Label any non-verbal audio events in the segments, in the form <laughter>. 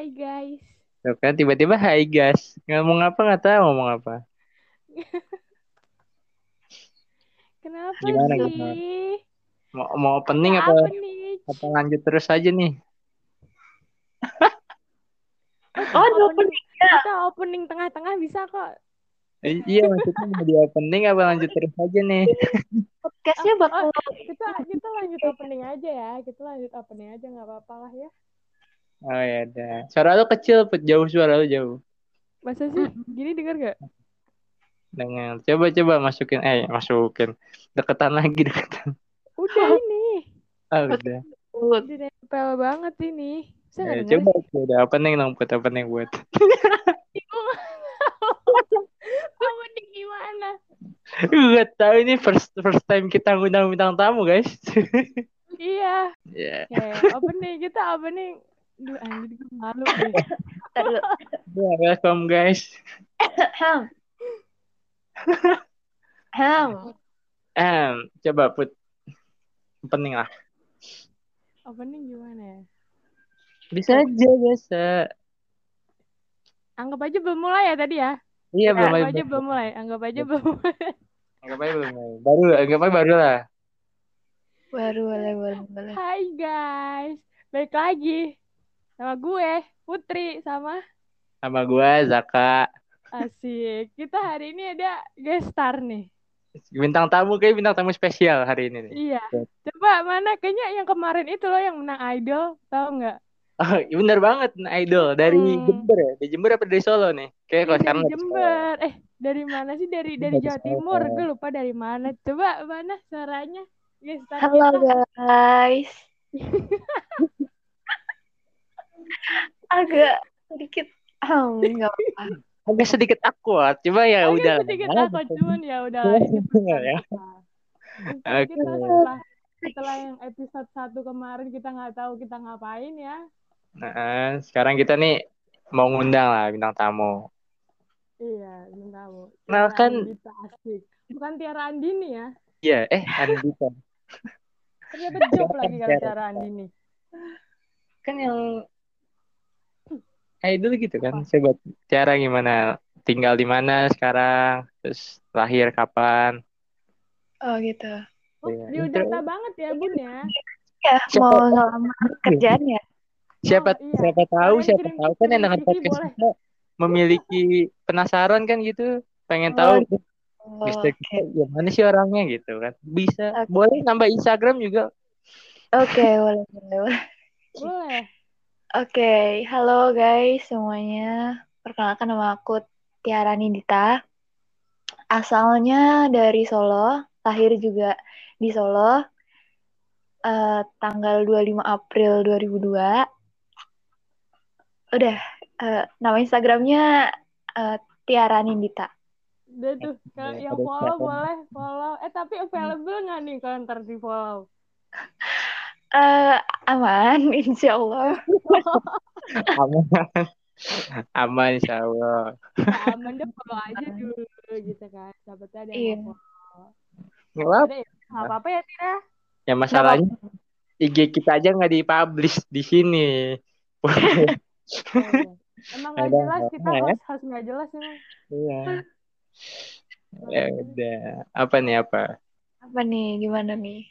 Hai guys. Tuh kan tiba-tiba hai guys. Ngomong apa nggak tahu ngomong apa. <laughs> Kenapa Gimana, sih? gimana? Mau mau opening apa apa nih? apa lanjut terus aja nih? <laughs> Oh, ada Opening. Kita opening tengah-tengah bisa kok. Eh, iya maksudnya mau di opening apa lanjut terus aja nih? <laughs> Podcastnya bakal Oh, kita kita lanjut opening aja ya. Kita lanjut opening aja nggak apa-apa lah ya. Oh ya udah. Suara lu kecil, jauh suara lu jauh. Masa sih? Gini dengar gak? Dengan coba coba masukin eh masukin deketan lagi <laughs> deketan. Udah ini. Ah udah. Udah nempel banget ini. Saya Eh, nggak denger. coba udah opening dong Put opening buat. Opening gimana? Gue tahu ini first first time kita ngundang bintang tamu guys. <laughs> Iya. Ya. Oke, opening kita opening. Duh, anjir gue malu deh. <laughs> Ntar dulu. Ya, welcome guys. Ahem. Ahem. Em, coba Put opening lah. Opening gimana ya? Bisa aja biasa. Anggap aja belum mulai ya tadi ya. Iya belum Anggap aja. belum mulai. Anggap aja belum mulai. <laughs> Anggap aja belum. Baru anggap aja baru lah. Baru boleh, boleh, boleh. Hai guys. Balik lagi. Sama gue, Putri. Sama Sama gua Zaka. Asik. Kita hari ini ada guest star nih. Bintang tamu kayak bintang tamu spesial hari ini nih. Iya. Coba mana? Kayaknya yang kemarin itu loh yang menang idol. Tahu nggak? Oh, iya bener banget idol dari Hmm. Jember ya. Dari Jember apa dari Solo nih? Kayak kalau Ih, sekarang dari. Jember. Eh, dari mana sih? Dari dari Jawa. Timur. Gue lupa dari mana. Coba mana suaranya? Guest star Halo kita. guys. <laughs> Agak sedikit Ahem, <laughs> nggak apa-apa. Agak sedikit awkward. Coba ya Agak udah. sedikit lah. takut cuman ya udah Cuman <laughs> ini ya. pesan kita. Setelah setelah yang episode satu kemarin kita nggak tahu kita ngapain ya. Nah, sekarang kita nih mau ngundang lah bintang tamu. Iya, belum tahu. Nah, kan- asik. Bukan Tiara Andini ya. Iya, eh Andita. <laughs> Ternyata job lagi kalau Tiara Andini. kan yang idol gitu kan. Coba Tiara gimana? Tinggal di mana sekarang? Terus lahir kapan? Oh gitu. Oh, Iya. biodata banget ya, Bun ya. Ya, Siapa- mau ngelamar kerjaan ya? Siapa Oh, iya. siapa tahu Kalian siapa kirim- tahu kan yang dengan podcast kita memiliki penasaran kan gitu. Pengen Oh, tahu Oh, Mister Oke, kita gimana sih orangnya gitu kan. Bisa. Oke. Boleh nambah Instagram juga. Oke, boleh, boleh, boleh. Boleh. Oke, halo guys semuanya. Perkenalkan nama aku Tiara Nindita. Asalnya dari Solo, lahir juga di Solo. Eh, tanggal 25 April 2002. Udah, eh, nama Instagramnya eh, Tiara Nindita. Udah tuh, kalau yang follow boleh follow. Eh tapi available nggak nih kalau ntar di follow? <laughs> Eh, aman, <laughs> insya Allah. Aman. Aman insya Allah. Aman deh follow aja dulu gitu kan. Tahu ada Iya. yang follow. Apa-apa. Ada ya? Nggak apa-apa ya Tira? Ya masalahnya IG kita aja nggak dipublish di sini. Oh, iya. Emang nggak jelas kita apa ya? nggak jelas emang. Iya. Ya udah. Apa nih apa? Apa nih, gimana nih?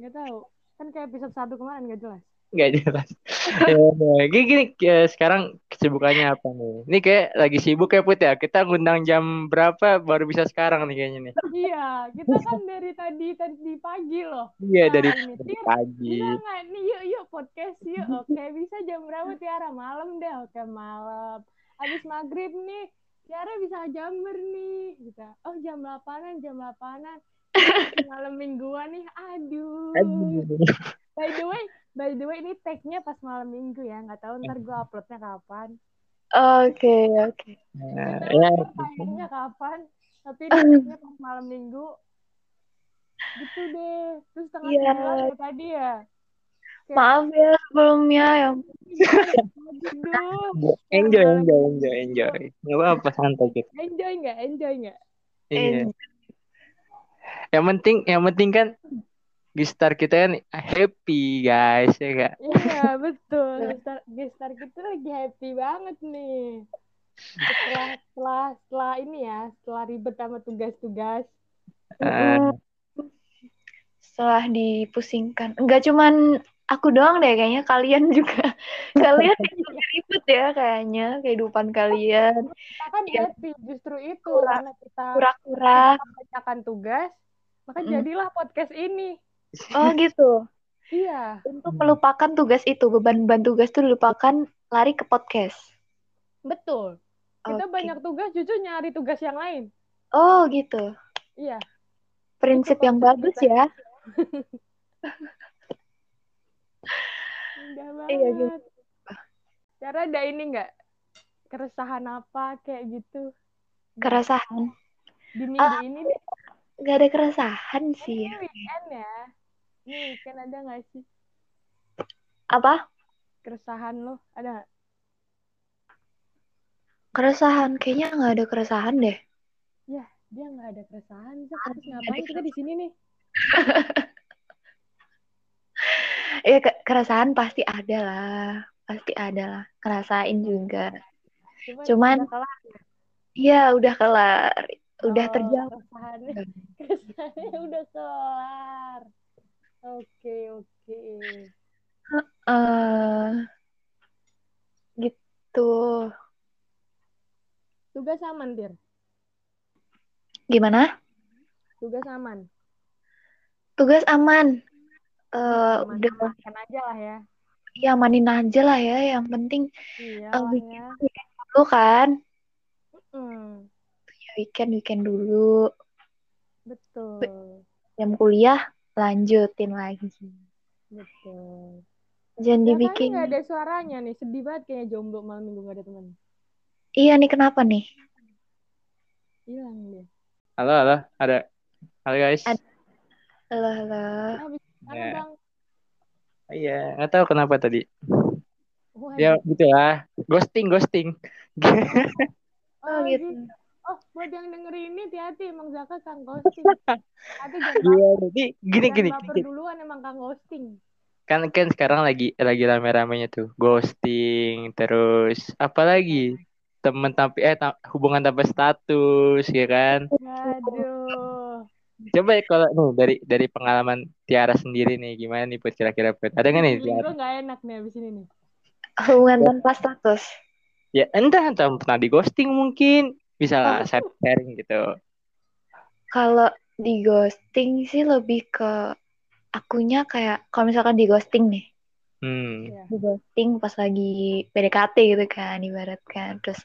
Nggak tahu. Kan kayak episode satu kemarin nggak jelas. Nggak jelas. <laughs> ya udah. Gini, gini eh, sekarang kesibukannya apa nih? Ini kayak lagi sibuk ya Put ya. Kita ngundang jam berapa baru bisa sekarang nih kayaknya nih. Iya, kita kan dari tadi tadi pagi loh. Iya Nah, dari, ini, dari pagi. Nggak nih yuk yuk podcast yuk. <laughs> Oke bisa jam berapa Tiara? Malam deh. Oke malam. Abis maghrib nih. Tiara bisa jamber nih. Gitu. Oh jam 8-an, jam 8-an. <laughs> malam mingguan nih. Aduh. Aduh. By the way, by the way ini tag-nya pas malam minggu ya. Nggak tahu ntar gue uploadnya kapan. Oke, oke. Nah, tahu ya, kapan. Tapi tag-nya pas malam minggu. Gitu deh. Terus tengah sembilan kayak tadi ya. Maaf ya sebelumnya ya. Aduh. <laughs> enjoy, enjoy, enjoy, enjoy. Nggak apa-apa santai gitu. Enjoy nggak? Enjoy nggak? Iya. Yang penting, yang penting kan gestar kita kan happy guys ya kak. Iya <laughs> betul. Gestar, gestar kita lagi happy banget nih. Setelah setelah setelah ini ya, setelah ribet sama tugas-tugas. Eh, Setelah dipusingkan. Enggak cuman aku doang deh kayaknya kalian juga. <laughs> Kalian juga ribet ya kayaknya kehidupan kalian. Kita kan Iya. happy justru itu Kura- karena kita Kura-kura. mengerjakan tugas, maka Mm. jadilah podcast ini. Oh gitu. Iya, Untuk melupakan tugas itu, beban-beban tugas itu dilupakan lari ke podcast. betul. Kita banyak tugas, jujur nyari tugas yang lain. Oh gitu. Iya. Prinsip yang bagus kita. ya. Indah Iya, banget. Cara ada ini nggak? Keresahan apa kayak gitu? Keresahan. Di minggu Ah, ini nih, Gak ada keresahan sih. ini weekend ya. Ini weekend ada nggak sih? Apa? Keresahan lo ada nggak? Keresahan. Kayaknya nggak ada keresahan deh. Dia nggak ada keresahan. Zak. Terus ngapain kita di sini nih? <laughs> Ya ke- keresahan pasti ada lah. Pasti ada lah. Ngerasain juga. Cuman- udah kelar. Iya udah kelar. Udah Oh, terjawab. Keresahannya, <laughs> keresahannya udah kelar. Oke, oke. eh gitu. Tugas aman, Tir. Gimana? Tugas aman. Tugas aman. Eh Aman, udah amankan aja lah ya. ya amanin aja lah ya. Yang penting Iya Eh, lah weekend. ya. dulu kan. Ya, weekend weekend dulu. betul. Jam kuliah lanjutin lagi. Betul. Jangan Ya, dibikin. nggak ada suaranya nih. Sedih banget kayaknya jomblo malam minggu nggak ada teman. Iya nih kenapa nih? Hilang dia. halo halo ada halo guys. Ada. Halo halo. Ya. bang? Iya nggak tahu kenapa tadi. Wah, Ya gitu lah. Ghosting ghosting. Oh <laughs> gitu. Oh, buat yang denger ini hati-hati emang Zaka Kang Ghosting. <laughs> Jangan Iya jadi gini gini. baper duluan emang Kang Ghosting. kan kan sekarang lagi lagi rame-ramenya tuh ghosting terus apa lagi temen tapi eh ta- hubungan tanpa status ya kan Aduh. coba ya kalau nih dari dari pengalaman Tiara sendiri nih gimana nih Put kira-kira Put ada nggak nih Tiara gue nggak enak nih abis ini nih. Hubungan tanpa status. ya entah entah pernah di ghosting mungkin bisa lah Oh. sharing gitu Kalau di ghosting sih lebih ke akunya kayak kalau misalkan di ghosting nih, hmm Ya. di ghosting pas lagi PDKT gitu kan ibaratkan. Terus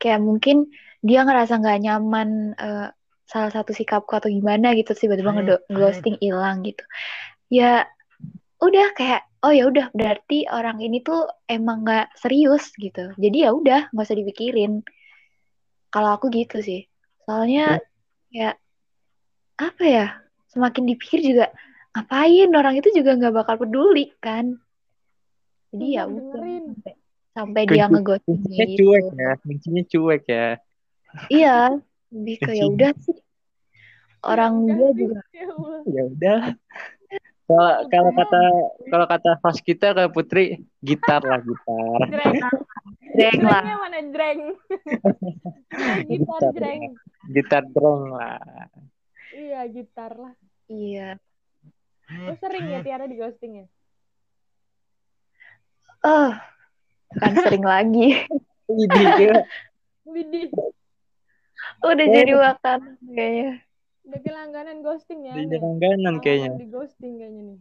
kayak mungkin dia ngerasa nggak nyaman eh, salah satu sikapku atau gimana gitu terus tiba-tiba ghosting hilang gitu. Ya udah kayak oh ya udah berarti orang ini tuh emang nggak serius gitu. Jadi ya udah nggak usah dipikirin. Kalau aku gitu sih. Soalnya ya apa ya? Semakin dipikir juga ngapain orang itu juga nggak bakal peduli kan. Jadi ya udah sampai, sampai dia kuncinya gitu. cuek ya kuncinya cuek ya Iya, lebih ke ya udah sih. Orang Ya dia juga ya ya udah kalau kalau kata kalau kata host kita ke Putri gitar lah gitar dreng lah. Jrengnya mana jreng? <laughs> gitar Gitar. jreng. gitar drong lah Iya, gitar lah. Iya. Lu sering ya Tiara di ghosting ya? Oh, kan sering <laughs> lagi. ini dia Widih, Udah Oh. jadi makanan kayaknya. Udah kelangganan ghosting ya. di nih. langganan kayaknya Di ghosting kayaknya nih.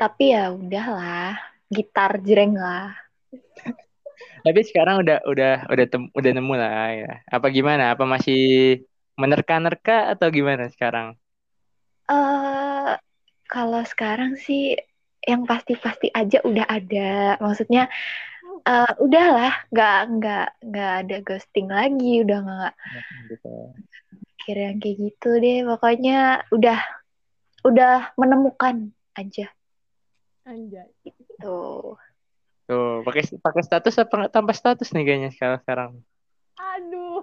Tapi ya udahlah, gitar jreng lah. <laughs> Tapi sekarang udah udah udah tem, udah nemu lah ya. Apa gimana? Apa masih menerka-nerka atau gimana sekarang? eh kalau sekarang sih yang pasti-pasti aja udah ada. Maksudnya eh udahlah, nggak nggak nggak ada ghosting lagi, udah nggak Gitu. Mikir yang kayak gitu deh. Pokoknya udah udah menemukan aja Anjay. tuh. Tuh, pakai pakai status apa nggak tanpa status nih kayaknya sekarang sekarang. Aduh,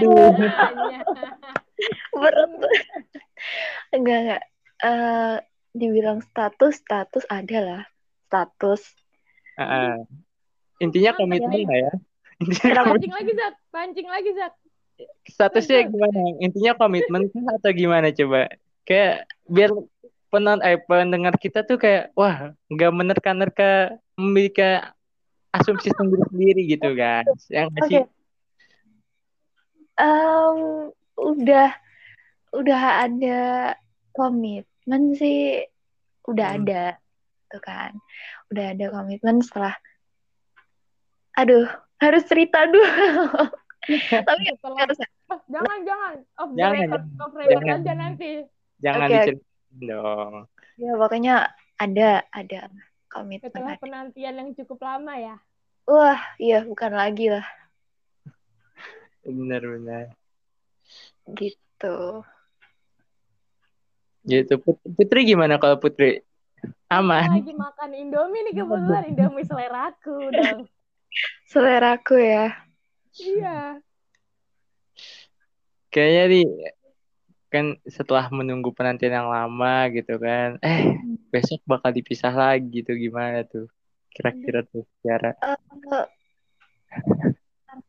Aduh. <laughs> Berat. enggak enggak. eh dibilang status status ada lah status Heeh. Intinya komitmen ya? lah ya. Pancing lagi, Zak. Pancing lagi, Zak. Statusnya gimana? Intinya komitmen atau gimana coba? Kayak biar penon eh pendengar kita tuh kayak wah nggak menerka-nerka memiliki asumsi sendiri-sendiri gitu guys. Yang nggak sih? Oke. Em, udah udah ada komitmen sih udah Hmm. ada tuh kan udah ada komitmen setelah aduh harus cerita dulu <laughs> <laughs> tapi Setelah... harus Oh, jangan, jangan. Off the Jangan, record. jangan. Off record Jangan. aja nanti. Jangan Oke. diceritain dong. ya pokoknya ada ada komitmen Setelah ada. penantian yang cukup lama ya. wah iya bukan lagi lah Benar-benar. gitu Gitu. Put- Putri gimana kalau Putri? Aman. lagi makan Indomie nih kebetulan <laughs> Indomie seleraku dong. seleraku ya Iya. Kayaknya nih kan setelah menunggu penantian yang lama gitu kan, eh besok bakal dipisah lagi tuh gimana tuh? Kira-kira tuh cara. Eh,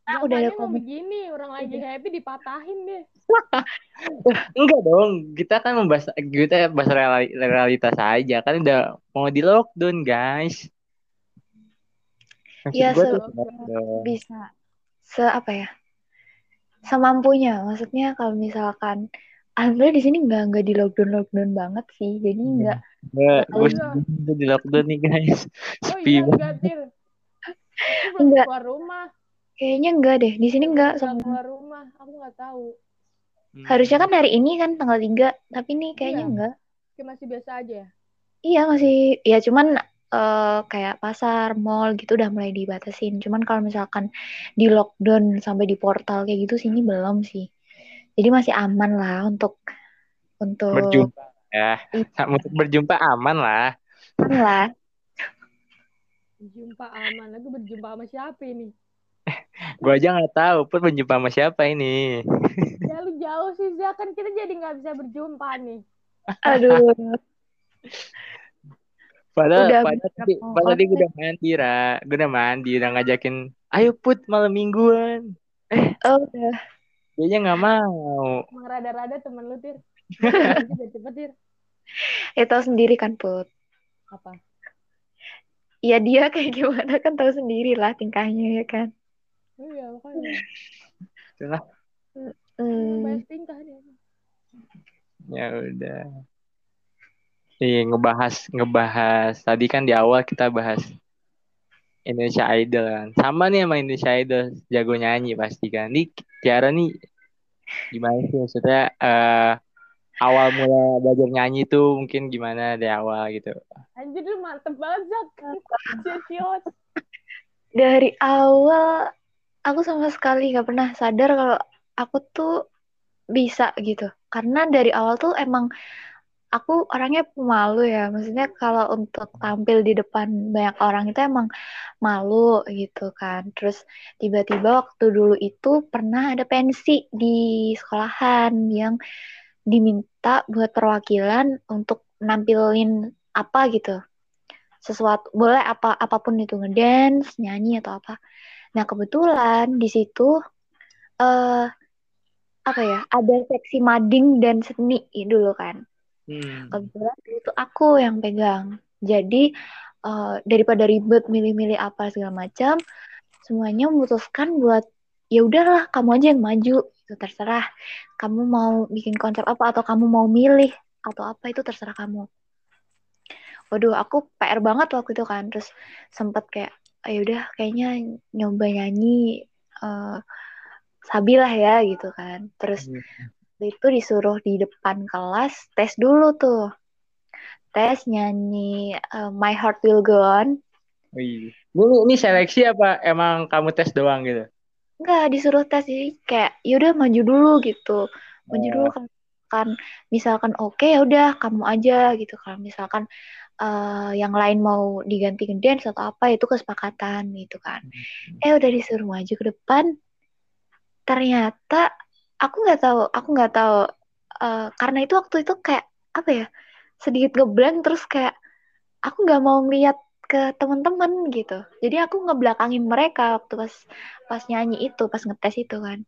karena udah ada komitmen begini, orang lagi happy dipatahin deh. <laughs> Enggak dong, kita kan membahas kita bahas reali- realitas aja kan udah mau di lockdown guys. Iya, bisa se apa ya semampunya maksudnya kalau misalkan alhamdulillah di sini nggak nggak di lockdown lockdown banget sih jadi nggak Nggak, Oh, gue iya. udah di lockdown nih guys. Oh Sepi iya, banget. enggak, Enggak. keluar rumah. kayaknya nggak deh di sini nggak Enggak sama keluar rumah. Aku nggak tahu. Hmm. harusnya kan hari ini kan tanggal 3 tapi nih kayaknya Iya. nggak Kayak masih biasa aja ya. iya masih ya cuman eh, kayak pasar mall gitu udah mulai dibatasin cuman kalau misalkan di lockdown sampai di portal kayak gitu sini belum sih jadi masih aman lah untuk untuk berjumpa ya. <laughs> Untuk berjumpa aman lah. aman lah Berjumpa aman. Aku berjumpa sama siapa ini? <laughs> Gue aja nggak tahu pun berjumpa sama siapa ini. <laughs> Ya lu jauh sih. Kan kita jadi nggak bisa berjumpa nih. aduh Padahal, Udah padahal tadi, padahal tadi gue orang? udah mandi, Ra. Gue udah mandi, udah ngajakin, ayo put malam mingguan. oh udah Dia nggak mau. Emang rada-rada temen lu, Tir. Cepet, Tir. ya tahu sendiri kan put Apa? ya dia kayak gimana kan tahu sendiri lah tingkahnya ya kan Iya, makanya. Itulah. Hmm, Banyak tingkah dia. Ya udah. Iya ngebahas ngebahas tadi kan di awal kita bahas Indonesia Idol kan. Sama nih sama Indonesia Idol jago nyanyi pasti kan. Nih Tiara nih gimana sih maksudnya eh awal mula belajar nyanyi tuh mungkin gimana dari awal gitu. Anjir lu mantep banget, Zak. Dari awal aku sama sekali nggak pernah sadar kalau aku tuh bisa gitu karena dari awal tuh emang aku orangnya pemalu ya. Maksudnya kalau untuk tampil di depan banyak orang itu emang malu gitu kan. Terus tiba-tiba waktu dulu itu pernah ada pensi di sekolahan yang diminta buat perwakilan untuk nampilin apa gitu. Sesuatu boleh apa apa pun itu ngedance nyanyi atau apa. Nah kebetulan di situ eh apa ya ada seksi mading dan seni dulu kan Hmm. kebetulan itu aku yang pegang. Jadi eh, daripada ribet milih-milih apa segala macam semuanya memutuskan buat ya udahlah kamu aja yang maju. Itu terserah kamu mau bikin konsep apa atau kamu mau milih atau apa itu terserah kamu. Waduh aku PR banget waktu itu kan. Terus sempet kayak ya udah kayaknya nyoba nyanyi eh sabi lah ya gitu kan. Terus waktu itu disuruh di depan kelas tes dulu tuh tes nyanyi eh, My Heart Will Go On Wih. Ini, ini seleksi apa emang kamu tes doang gitu? Enggak, disuruh tes jadi kayak yaudah maju dulu gitu. Maju Oh. dulu kan kan misalkan oke ya udah kamu aja gitu. Kalau misalkan eh, yang lain mau diganti ngedance atau apa itu kesepakatan gitu kan. Eh udah disuruh maju ke depan. Ternyata aku nggak tahu, aku nggak tahu eh, karena itu waktu itu kayak apa ya? sedikit ngeblank terus kayak aku nggak mau ngeliat ke teman-teman gitu jadi aku ngebelakangin mereka waktu pas pas nyanyi itu pas ngetes itu kan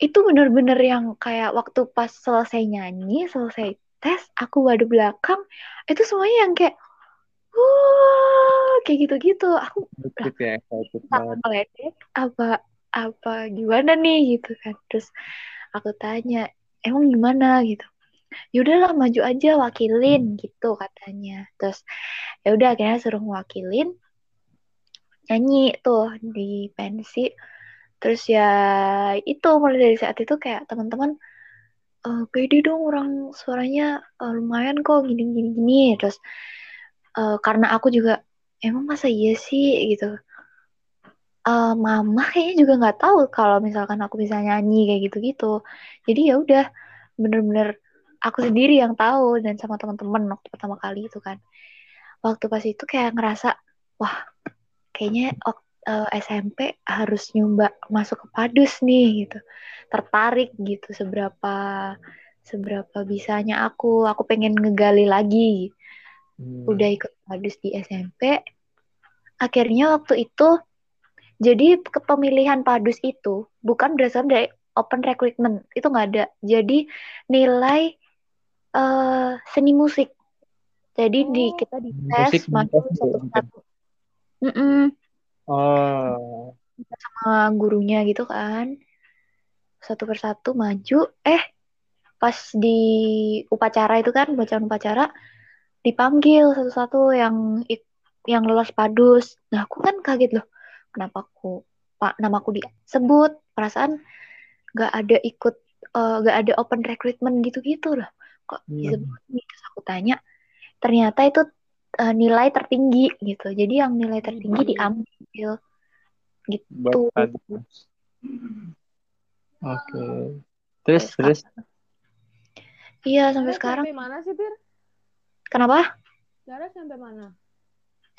itu bener-bener yang kayak waktu pas selesai nyanyi selesai tes aku ada belakang itu semuanya yang kayak wah kayak gitu-gitu aku Gitu ya, excited <laughs> banget. apa apa gimana nih gitu kan. Terus aku tanya emang gimana? Gitu. Yaudahlah maju aja wakilin gitu katanya. Terus ya udah akhirnya suruh wakilin nyanyi tuh di pensi terus ya itu mulai dari saat itu kayak teman-teman eh pede dong orang suaranya eh, lumayan kok gini gini gini terus eh, karena aku juga emang masa iya sih? Gitu eh mama kayaknya juga nggak tahu kalau misalkan aku bisa nyanyi kayak gitu-gitu. Jadi ya udah bener-bener aku sendiri yang tahu dan sama teman-teman waktu pertama kali itu kan. Waktu pas itu kayak ngerasa wah kayaknya ok- eh, SMP harus nyoba masuk ke Padus nih gitu. Tertarik gitu seberapa seberapa bisanya aku. Aku pengen ngegali lagi. Hmm. Udah ikut Padus di SMP. Akhirnya waktu itu jadi kepemilihan Padus itu bukan berdasarkan dari open recruitment, itu nggak ada. Jadi nilai eh, seni musik. Jadi di Oh. kita di tes maju di- satu persatu. Mm-mm, Oh, sama gurunya gitu kan. Satu persatu maju. Eh pas di upacara itu kan bacaan upacara dipanggil satu-satu yang yang lolos Padus. Nah aku kan kaget loh. Kenapa aku pak namaku disebut. Perasaan nggak ada ikut eh, nggak ada open recruitment gitu-gitu loh. Kok Hmm. disebut nih? Terus aku tanya ternyata itu eh, nilai tertinggi gitu. Jadi yang nilai tertinggi diambil. Gitu. Oke. Terus Terus? terus iya sampai sekarang. SMP mana sih, Tir? kenapa? Tiara sampai mana?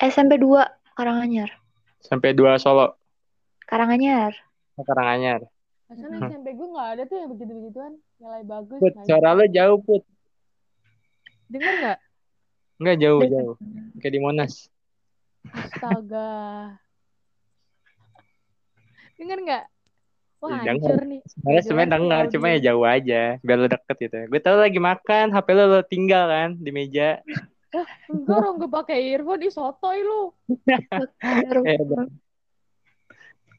SMP 2 Karanganyar sampai dua Solo Karanganyar ke Karanganyar. Rasanya Hmm. SMP gue nggak ada tuh yang begitu-begituan. Nilai bagus. Put, nggak suara lo jauh put. Dengar nggak? Enggak jauh Dengar. jauh. Kayak di Monas. Astaga. Dengar nggak? Wah, dengar. hancur nih. Sebenarnya jelas dengar, cuma ya jauh aja, biar lo deket gitu. Gue tau lagi makan, HP lo lo tinggal kan di meja. Enggak dong, gue pakai earphone. Ih, sotoy lu. <laughs>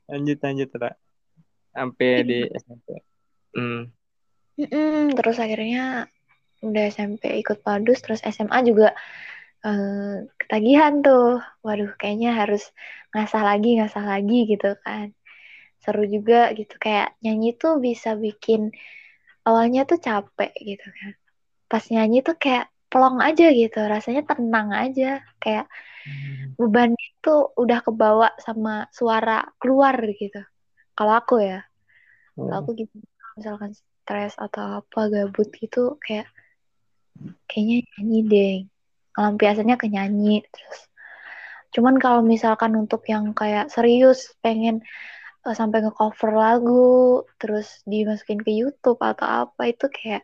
Eh, lanjut lanjut Ra. Sampai di SMP. Hmm. Terus akhirnya udah SMP ikut Padus terus SMA juga eh, ketagihan tuh waduh kayaknya harus ngasah lagi ngasah lagi gitu kan seru juga gitu kayak nyanyi tuh bisa bikin awalnya tuh capek gitu kan pas nyanyi tuh kayak plong aja gitu rasanya tenang aja kayak beban itu udah kebawa sama suara keluar gitu. Kalau aku ya kalau aku gitu misalkan stres atau apa gabut gitu kayak kayaknya nyanyi deh. Pelampiasannya ke nyanyi terus cuman kalau misalkan untuk yang kayak serius pengen eh, sampai nge-cover lagu terus dimasukin ke YouTube atau apa itu kayak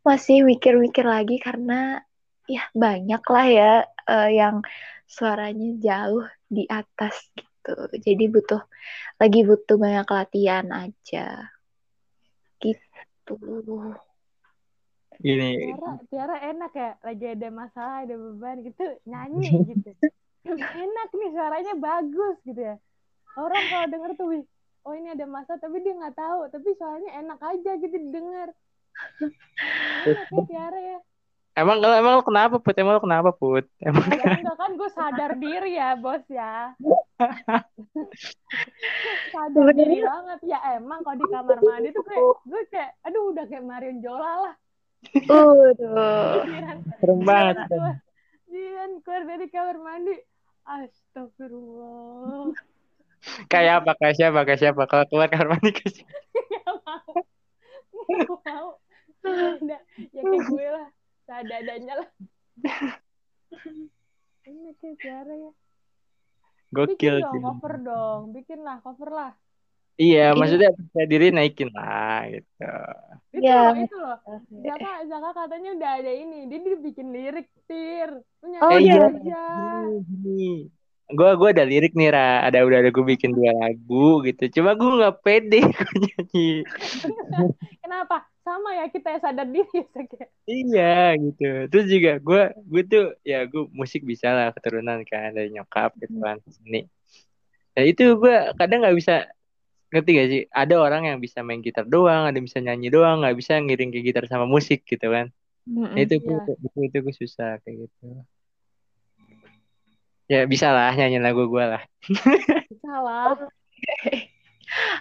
masih mikir-mikir lagi karena ya banyak lah ya eh, yang suaranya jauh di atas gitu jadi butuh lagi butuh banyak latihan aja gitu Gini, Tiara, Tiara enak ya. Lagi ada masalah, ada beban gitu. Nyanyi <laughs> gitu. enak nih, suaranya bagus gitu ya. Orang kalau denger tuh, oh ini ada masalah, tapi dia nggak tahu. Tapi suaranya enak aja gitu didengar. Ya <laughs> Tiara ya. emang emang lo kenapa put? Emang lo kenapa put? Emang Ya enggak kan gue sadar diri ya bos ya. <laughs> sadar diri banget ya emang kalau di kamar mandi tuh kayak gue kayak aduh udah kayak Marion Jola lah. Giliran serem banget. giliran keluar dari kamar mandi. Astagfirullah. Kayak apa? Kayak siapa? Kayak siapa? Kalau keluar kamar mandi kayak siapa? Gak mau. Gak mau. <laughs> Ya, udah. ya kayak gue lah. Seadanya lah. <laughs> Ini kayak Tiara ya. Bikin Gokil. dong sih. cover dong. Bikin lah cover lah. Iya, Ini- maksudnya percaya diri naikin lah gitu. Itu Iya. loh, itu loh. Zaka, Zaka katanya udah ada ini. Dia dibikin lirik, Tir. Lu nyanyi Oh, iya. aja. Gini, Gue gua ada lirik nih Ra, ada udah ada gue bikin dua lagu gitu. Cuma gue nggak pede <laughs> gue nyanyi. Kenapa? Sama ya kita yang sadar diri ya, ya. Iya gitu. Terus juga gue gue tuh ya gue musik bisa lah keturunan kan dari nyokap gitu kan seni. Ya itu gue kadang nggak bisa ngerti gak sih? Ada orang yang bisa main gitar doang, ada yang bisa nyanyi doang, nggak bisa ngiring ke gitar sama musik gitu kan. Mm-mm. Nah, itu gue Iya. itu, itu gue susah kayak gitu. Ya bisa lah nyanyi lagu gue lah. <laughs> Salah. <laughs>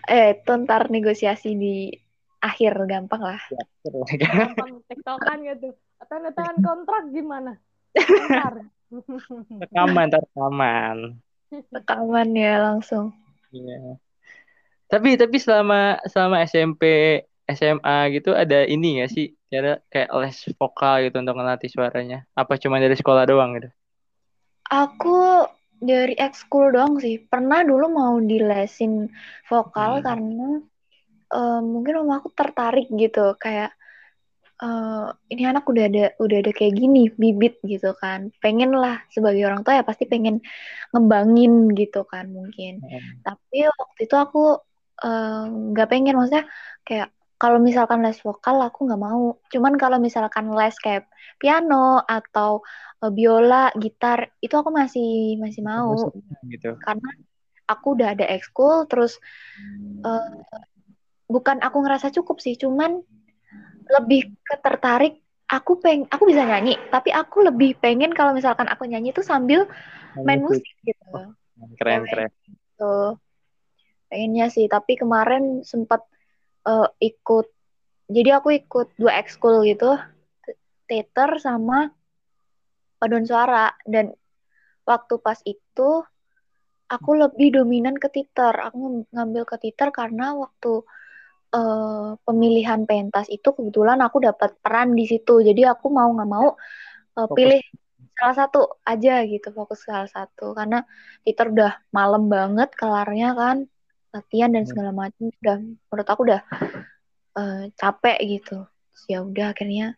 Eh, itu ntar negosiasi di akhir gampang lah. Gampang tektokan gitu. Tanda tangan kontrak gimana? Bentar. <laughs> rekaman, ntar rekaman. Rekaman ya langsung. Iya. Tapi tapi selama selama SMP SMA gitu ada ini gak sih? Kayak kayak les vokal gitu untuk ngelatih suaranya. Apa cuma dari sekolah doang gitu? Aku dari ekskul doang sih. Pernah dulu mau dilesin vokal Hmm. karena eh, mungkin mama aku tertarik gitu kayak eh, ini anak udah ada udah ada kayak gini bibit gitu kan. Pengen lah sebagai orang tua ya pasti pengen ngembangin gitu kan mungkin. Tapi waktu itu aku eh, nggak pengen maksudnya kayak kalau misalkan les vokal aku nggak mau. Cuman kalau misalkan les kayak piano atau eh, biola, gitar itu aku masih masih mau gitu. karena aku udah ada ekskul terus eh, bukan aku ngerasa cukup sih, cuman lebih ketertarik aku peng aku bisa nyanyi, tapi aku lebih pengen kalau misalkan aku nyanyi itu sambil main musik gitu. Keren keren. Tuh. Pengennya sih, tapi kemarin sempat eh, ikut jadi aku ikut dua ekskul gitu, teater sama paduan suara dan waktu pas itu aku lebih dominan ke teater. Aku ngam- ngambil ke teater karena waktu eh, pemilihan pentas itu kebetulan aku dapat peran di situ. Jadi aku mau nggak mau Fokus. pilih salah satu aja gitu, fokus ke salah satu karena teater udah malam banget kelarnya kan latihan dan Hmm. segala macam udah menurut aku udah eh, capek gitu. Ya udah akhirnya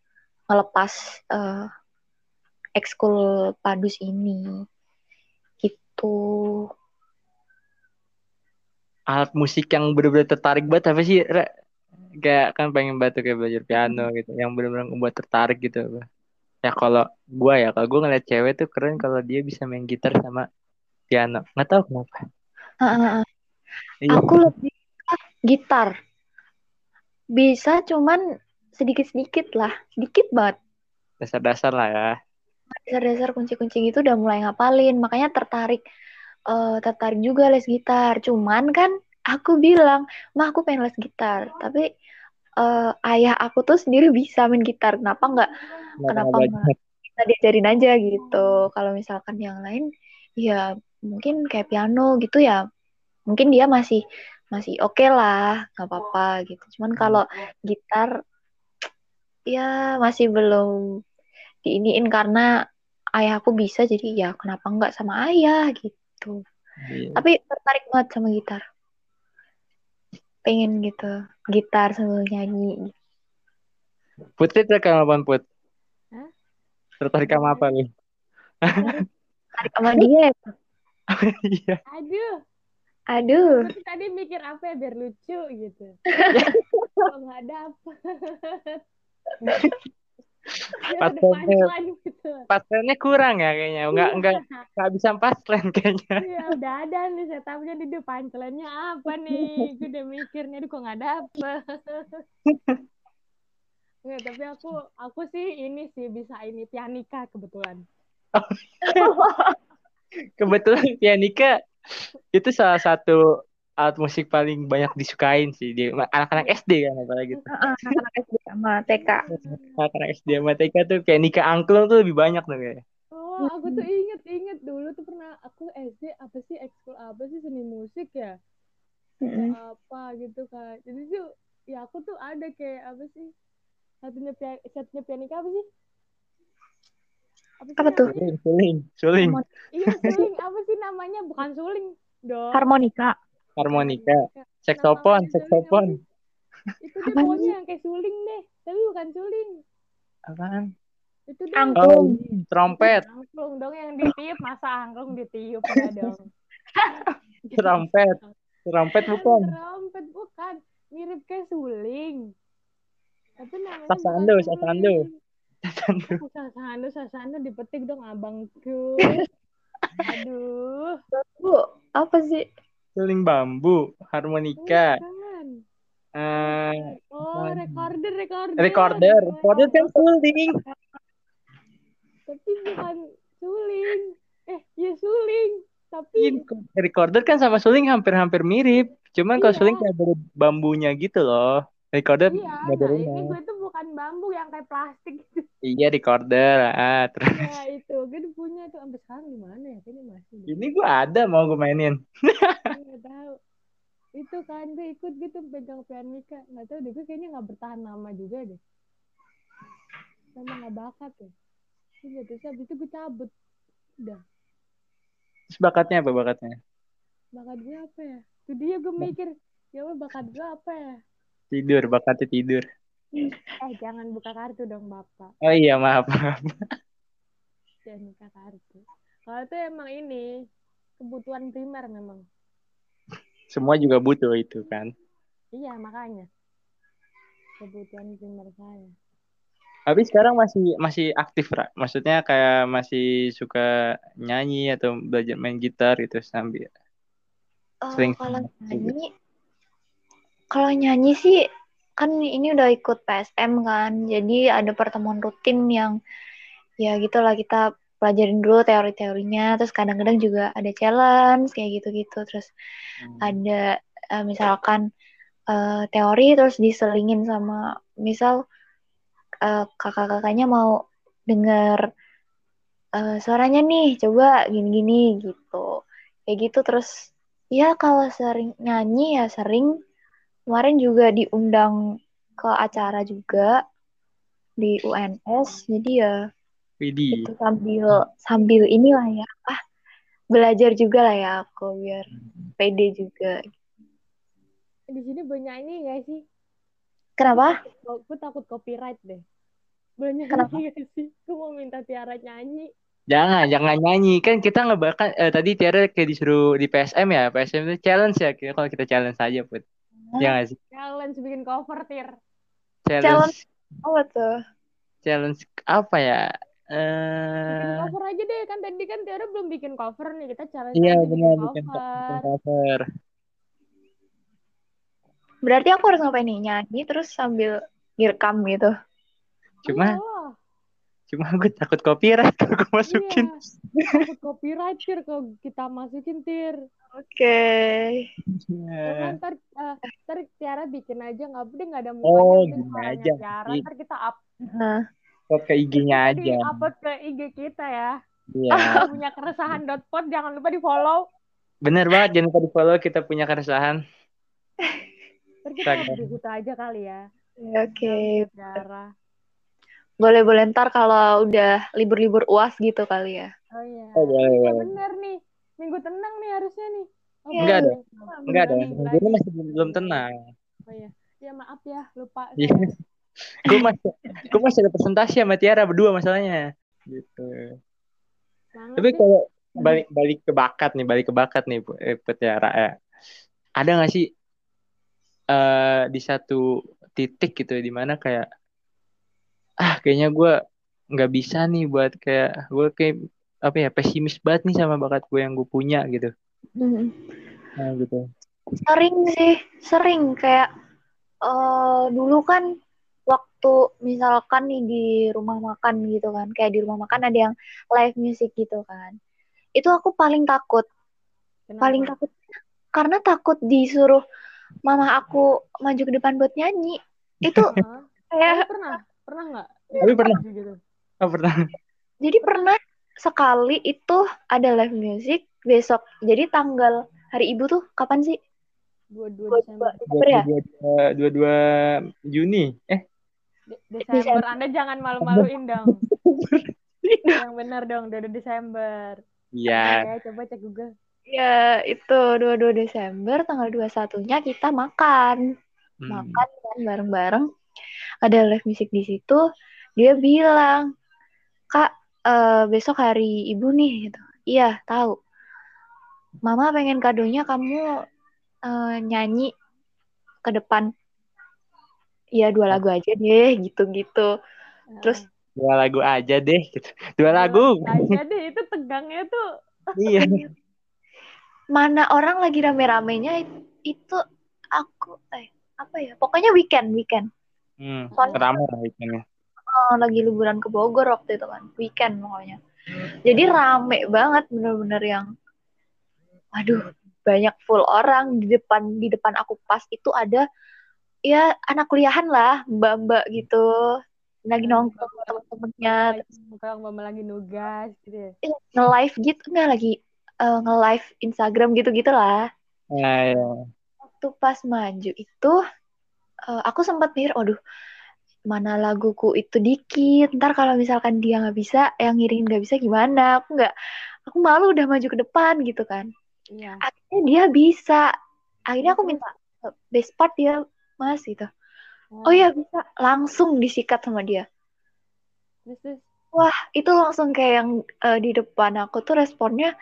ngelepas eh, ekskul padus ini gitu. Alat musik yang bener-bener tertarik banget apa sih? Ra? Kayak kan pengen tuh kayak belajar piano gitu, yang bener-bener membuat tertarik gitu. apa. Ya kalau gua ya, kalau gua ngeliat cewek tuh keren kalau dia bisa main gitar sama piano. Nggak tahu kenapa. Iya. Aku lebih gitar. Bisa cuman sedikit-sedikit lah, sedikit banget. Dasar-dasar lah ya. Dasar-dasar kunci-kunci gitu udah mulai ngapalin, makanya tertarik eh, tertarik juga les gitar. Cuman kan aku bilang, "Mah, aku pengen les gitar." Tapi eh, ayah aku tuh sendiri <laughs> bisa main gitar. Kenapa nggak kenapa nggak kita diajarin aja gitu. Kalau misalkan yang lain, ya mungkin kayak piano gitu ya, mungkin dia masih masih oke lah, nggak apa-apa gitu. Cuman kalau gitar, ya masih belum diiniin karena ayahku bisa, jadi ya kenapa nggak sama ayah gitu. Iya. Tapi tertarik banget sama gitar. Pengen gitu, gitar sambil nyanyi. Putri tertarik sama apaan Put? Hah? Tertarik sama apa nih? Tertarik sama dia ya. Iya. Aduh, Aduh. tadi mikir apa ya biar lucu gitu. <laughs> Nggak <laughs> punchline gitu. Pastelnya kurang ya kayaknya. Enggak enggak enggak bisa pastel kayaknya. Iya udah ada nih setupnya di depan punchline-nya apa nih? Gue udah mikirnya kok nggak dapet. <laughs> Nggak, tapi aku aku sih ini sih bisa ini pianika kebetulan. <laughs> Kebetulan pianika itu salah satu alat musik paling banyak disukain sih di anak-anak SD kan apalagi tuh. Anak-anak SD sama TK. <laughs> Anak-anak SD sama TK tuh pianika angklung tuh lebih banyak tuh kayak. Oh, aku tuh inget inget dulu tuh pernah aku SD apa sih ekskul apa sih seni musik ya? Mm-mm. apa gitu kan. Jadi tuh ya aku tuh ada kayak apa sih? Satunya pia satunya pianika apa sih? sih Apa tuh? Suling, suling, Iya suling apa sih namanya? Bukan suling dong. Harmonika. Harmonika. Apa sih? Itu deh pokoknya sih? yang kayak suling deh. Tapi bukan suling. Apaan? Itu deh. Angklung. Oh, trompet, Angklung dong yang ditiup. Masa angklung ditiup? Enggak <laughs> dong. trompet. Trompet bukan. Trompet bukan. Mirip kayak suling. Tapi namanya Sasando, sasando. Aku sasando, sasando dipetik dong abangku. <laughs> Aduh. Bu, apa sih? Suling bambu, harmonika, Bukan. eh Oh, recorder, recorder. recorder. Recorder kan suling. Tapi bukan suling. Eh, ya suling. Tapi Recorder kan sama suling hampir-hampir mirip. Cuman kalau Iya. suling kayak ada bambunya gitu loh. Recorder iya, nah ini gue tuh bukan bambu yang kayak plastik gitu. Iya recorder. Ah, terus ya itu, gue punya tuh sampai sekarang di mana ya? Kayaknya masih. ini gua ada mau gue mainin. Nggak tahu. Itu kan gue ikut gitu pegang pianika. Nggak tahu deh, gue kayaknya nggak bertahan lama juga deh. Sama nggak bakat ya. Iya, terus habis itu gue cabut. Udah. Terus bakatnya apa bakatnya? Bakat gue apa ya? Itu dia gue mikir, ya Allah, bakat gue apa ya? Tidur, bakatnya tidur. Eh, jangan buka kartu dong, Bapak. Oh iya maaf. maaf. Jangan buka kartu. Kalau itu emang ini, kebutuhan primer memang. Semua juga butuh itu kan. Iya, makanya. Kebutuhan primer saya. Tapi sekarang masih masih aktif, Ra. Maksudnya kayak masih suka nyanyi atau belajar main gitar gitu sambil Oh, Sering. kalau nyanyi, kalau nyanyi sih kan ini udah ikut PSM kan, jadi ada pertemuan rutin yang ya gitulah kita pelajarin dulu teori-teorinya, terus kadang-kadang juga ada challenge kayak gitu-gitu, terus ada eh, misalkan eh, teori terus diselingin sama misal eh, kakak-kakaknya mau dengar eh, suaranya nih, coba gini-gini gitu, kayak gitu terus ya kalau sering nyanyi ya sering. Kemarin juga diundang ke acara juga di UNS jadi ya Widih. itu sambil sambil inilah ya ah belajar juga lah ya aku biar pede juga Di sini banyak ini gak sih? kenapa gue takut copyright deh. Banyak Kenapa? ini gak sih? Gue mau minta Tiara nyanyi. Jangan, jangan nyanyi. Kan kita nggak bakal eh, tadi Tiara kayak disuruh di PSM ya. PSM itu challenge ya. Kira kalau kita challenge aja, Put. Ya nggak sih? Challenge bikin cover, Tir. Challenge, apa tuh challenge apa ya? Bikin Eh, cover aja deh. Kan tadi kan Tiara belum bikin cover nih. Kita challenge iya aja benar bikin cover. bikin cover. berarti aku harus ngapain nih nyanyi terus sambil direkam gitu Cuma, Iyalah. cuma gue takut copyright <laughs> kalau gue masukin. Iya. Takut copyright, Tir. Kalau kita masukin, Tir. oke Iya. Jangan ntar, eh, ntar Tiara bikin aja. Nggak boleh nggak ada Oh, mukanya. penting gini aja. Tiara. Ntar kita up. nah Upload ke IG-nya Di aja. upload ke IG kita ya. Iya. <laughs> punya keresahan dot pod jangan lupa di follow Bener banget. Jangan lupa di follow. Kita punya keresahan. <laughs> di situ aja kali ya oke Tiara boleh boleh ntar kalau udah libur-libur uas gitu kali ya oh iya Oh, boleh, Iya, boleh. bener nih minggu tenang nih harusnya nih oh, Enggak boleh. dong. Enggak dong. Lagi, Gue lagi. masih belum tenang. oh iya ya maaf ya lupa Iya. saya. Gue masih gue masih ada presentasi sama Tiara berdua masalahnya. Gitu. Tapi kalau balik balik ke bakat nih balik ke bakat nih Bu- eh, Tiara ya. Ada nggak sih eh di satu titik gitu di mana kayak ah kayaknya gue nggak bisa nih buat kayak gue kayak apa ya pesimis banget nih sama bakat gue yang gue punya gitu. Hmm. nah gitu. Sering sih, sering kayak eh dulu kan waktu misalkan nih di rumah makan gitu kan, kayak di rumah makan ada yang live music gitu kan. Itu aku paling takut, Kenapa? paling takut karena takut disuruh mama aku maju ke depan buat nyanyi. Itu <laughs> kayak Kamu pernah pernah nggak Tapi pernah. gitu oh pernah jadi pernah sekali itu ada live music besok. Jadi tanggal hari ibu tuh kapan sih? dua dua Desember ya? dua dua dua Juni eh De- Desember Anda jangan malu-maluin dong <laughs> yang benar dong dua Desember iya coba cek Google ya itu 22 Desember tanggal 21-nya kita makan. Hmm. Makan kan bareng-bareng. Ada live musik di situ. Dia bilang, "Kak, eh, besok hari Ibu nih." gitu. Iya, tahu. Mama pengen kadonya kamu eh, nyanyi ke depan. Iya, dua lagu aja deh, gitu-gitu. Terus Dua lagu aja deh gitu. Dua lagu. aja <laughs> deh itu tegangnya tuh Iya. <laughs> mana orang lagi rame-ramenya it- itu aku eh apa ya? Pokoknya weekend, weekend. Hmm. Ramai lah weekendnya. Oh, lagi liburan ke Bogor waktu itu kan, weekend pokoknya. Jadi rame banget bener-bener yang aduh, banyak full orang di depan di depan aku pas itu ada ya anak kuliahan lah, mbak-mbak gitu. Lagi nongkrong sama temen-temennya, kalau mama lagi nugas gitu ya. Eh, nge-live gitu nggak lagi eh, nge-live Instagram gitu-gitu lah. Nah, ya. Waktu pas maju itu eh, aku sempat mikir, waduh, mana laguku itu dikit. Ntar kalau misalkan dia nggak bisa, yang ngiringin nggak bisa gimana? Aku nggak, aku malu udah maju ke depan gitu kan. Iya. Akhirnya dia bisa. Akhirnya aku minta eh, best part dia mas gitu. Oh ya bisa, langsung disikat sama dia. Terus terus. Itu langsung kayak yang eh, di depan aku tuh responnya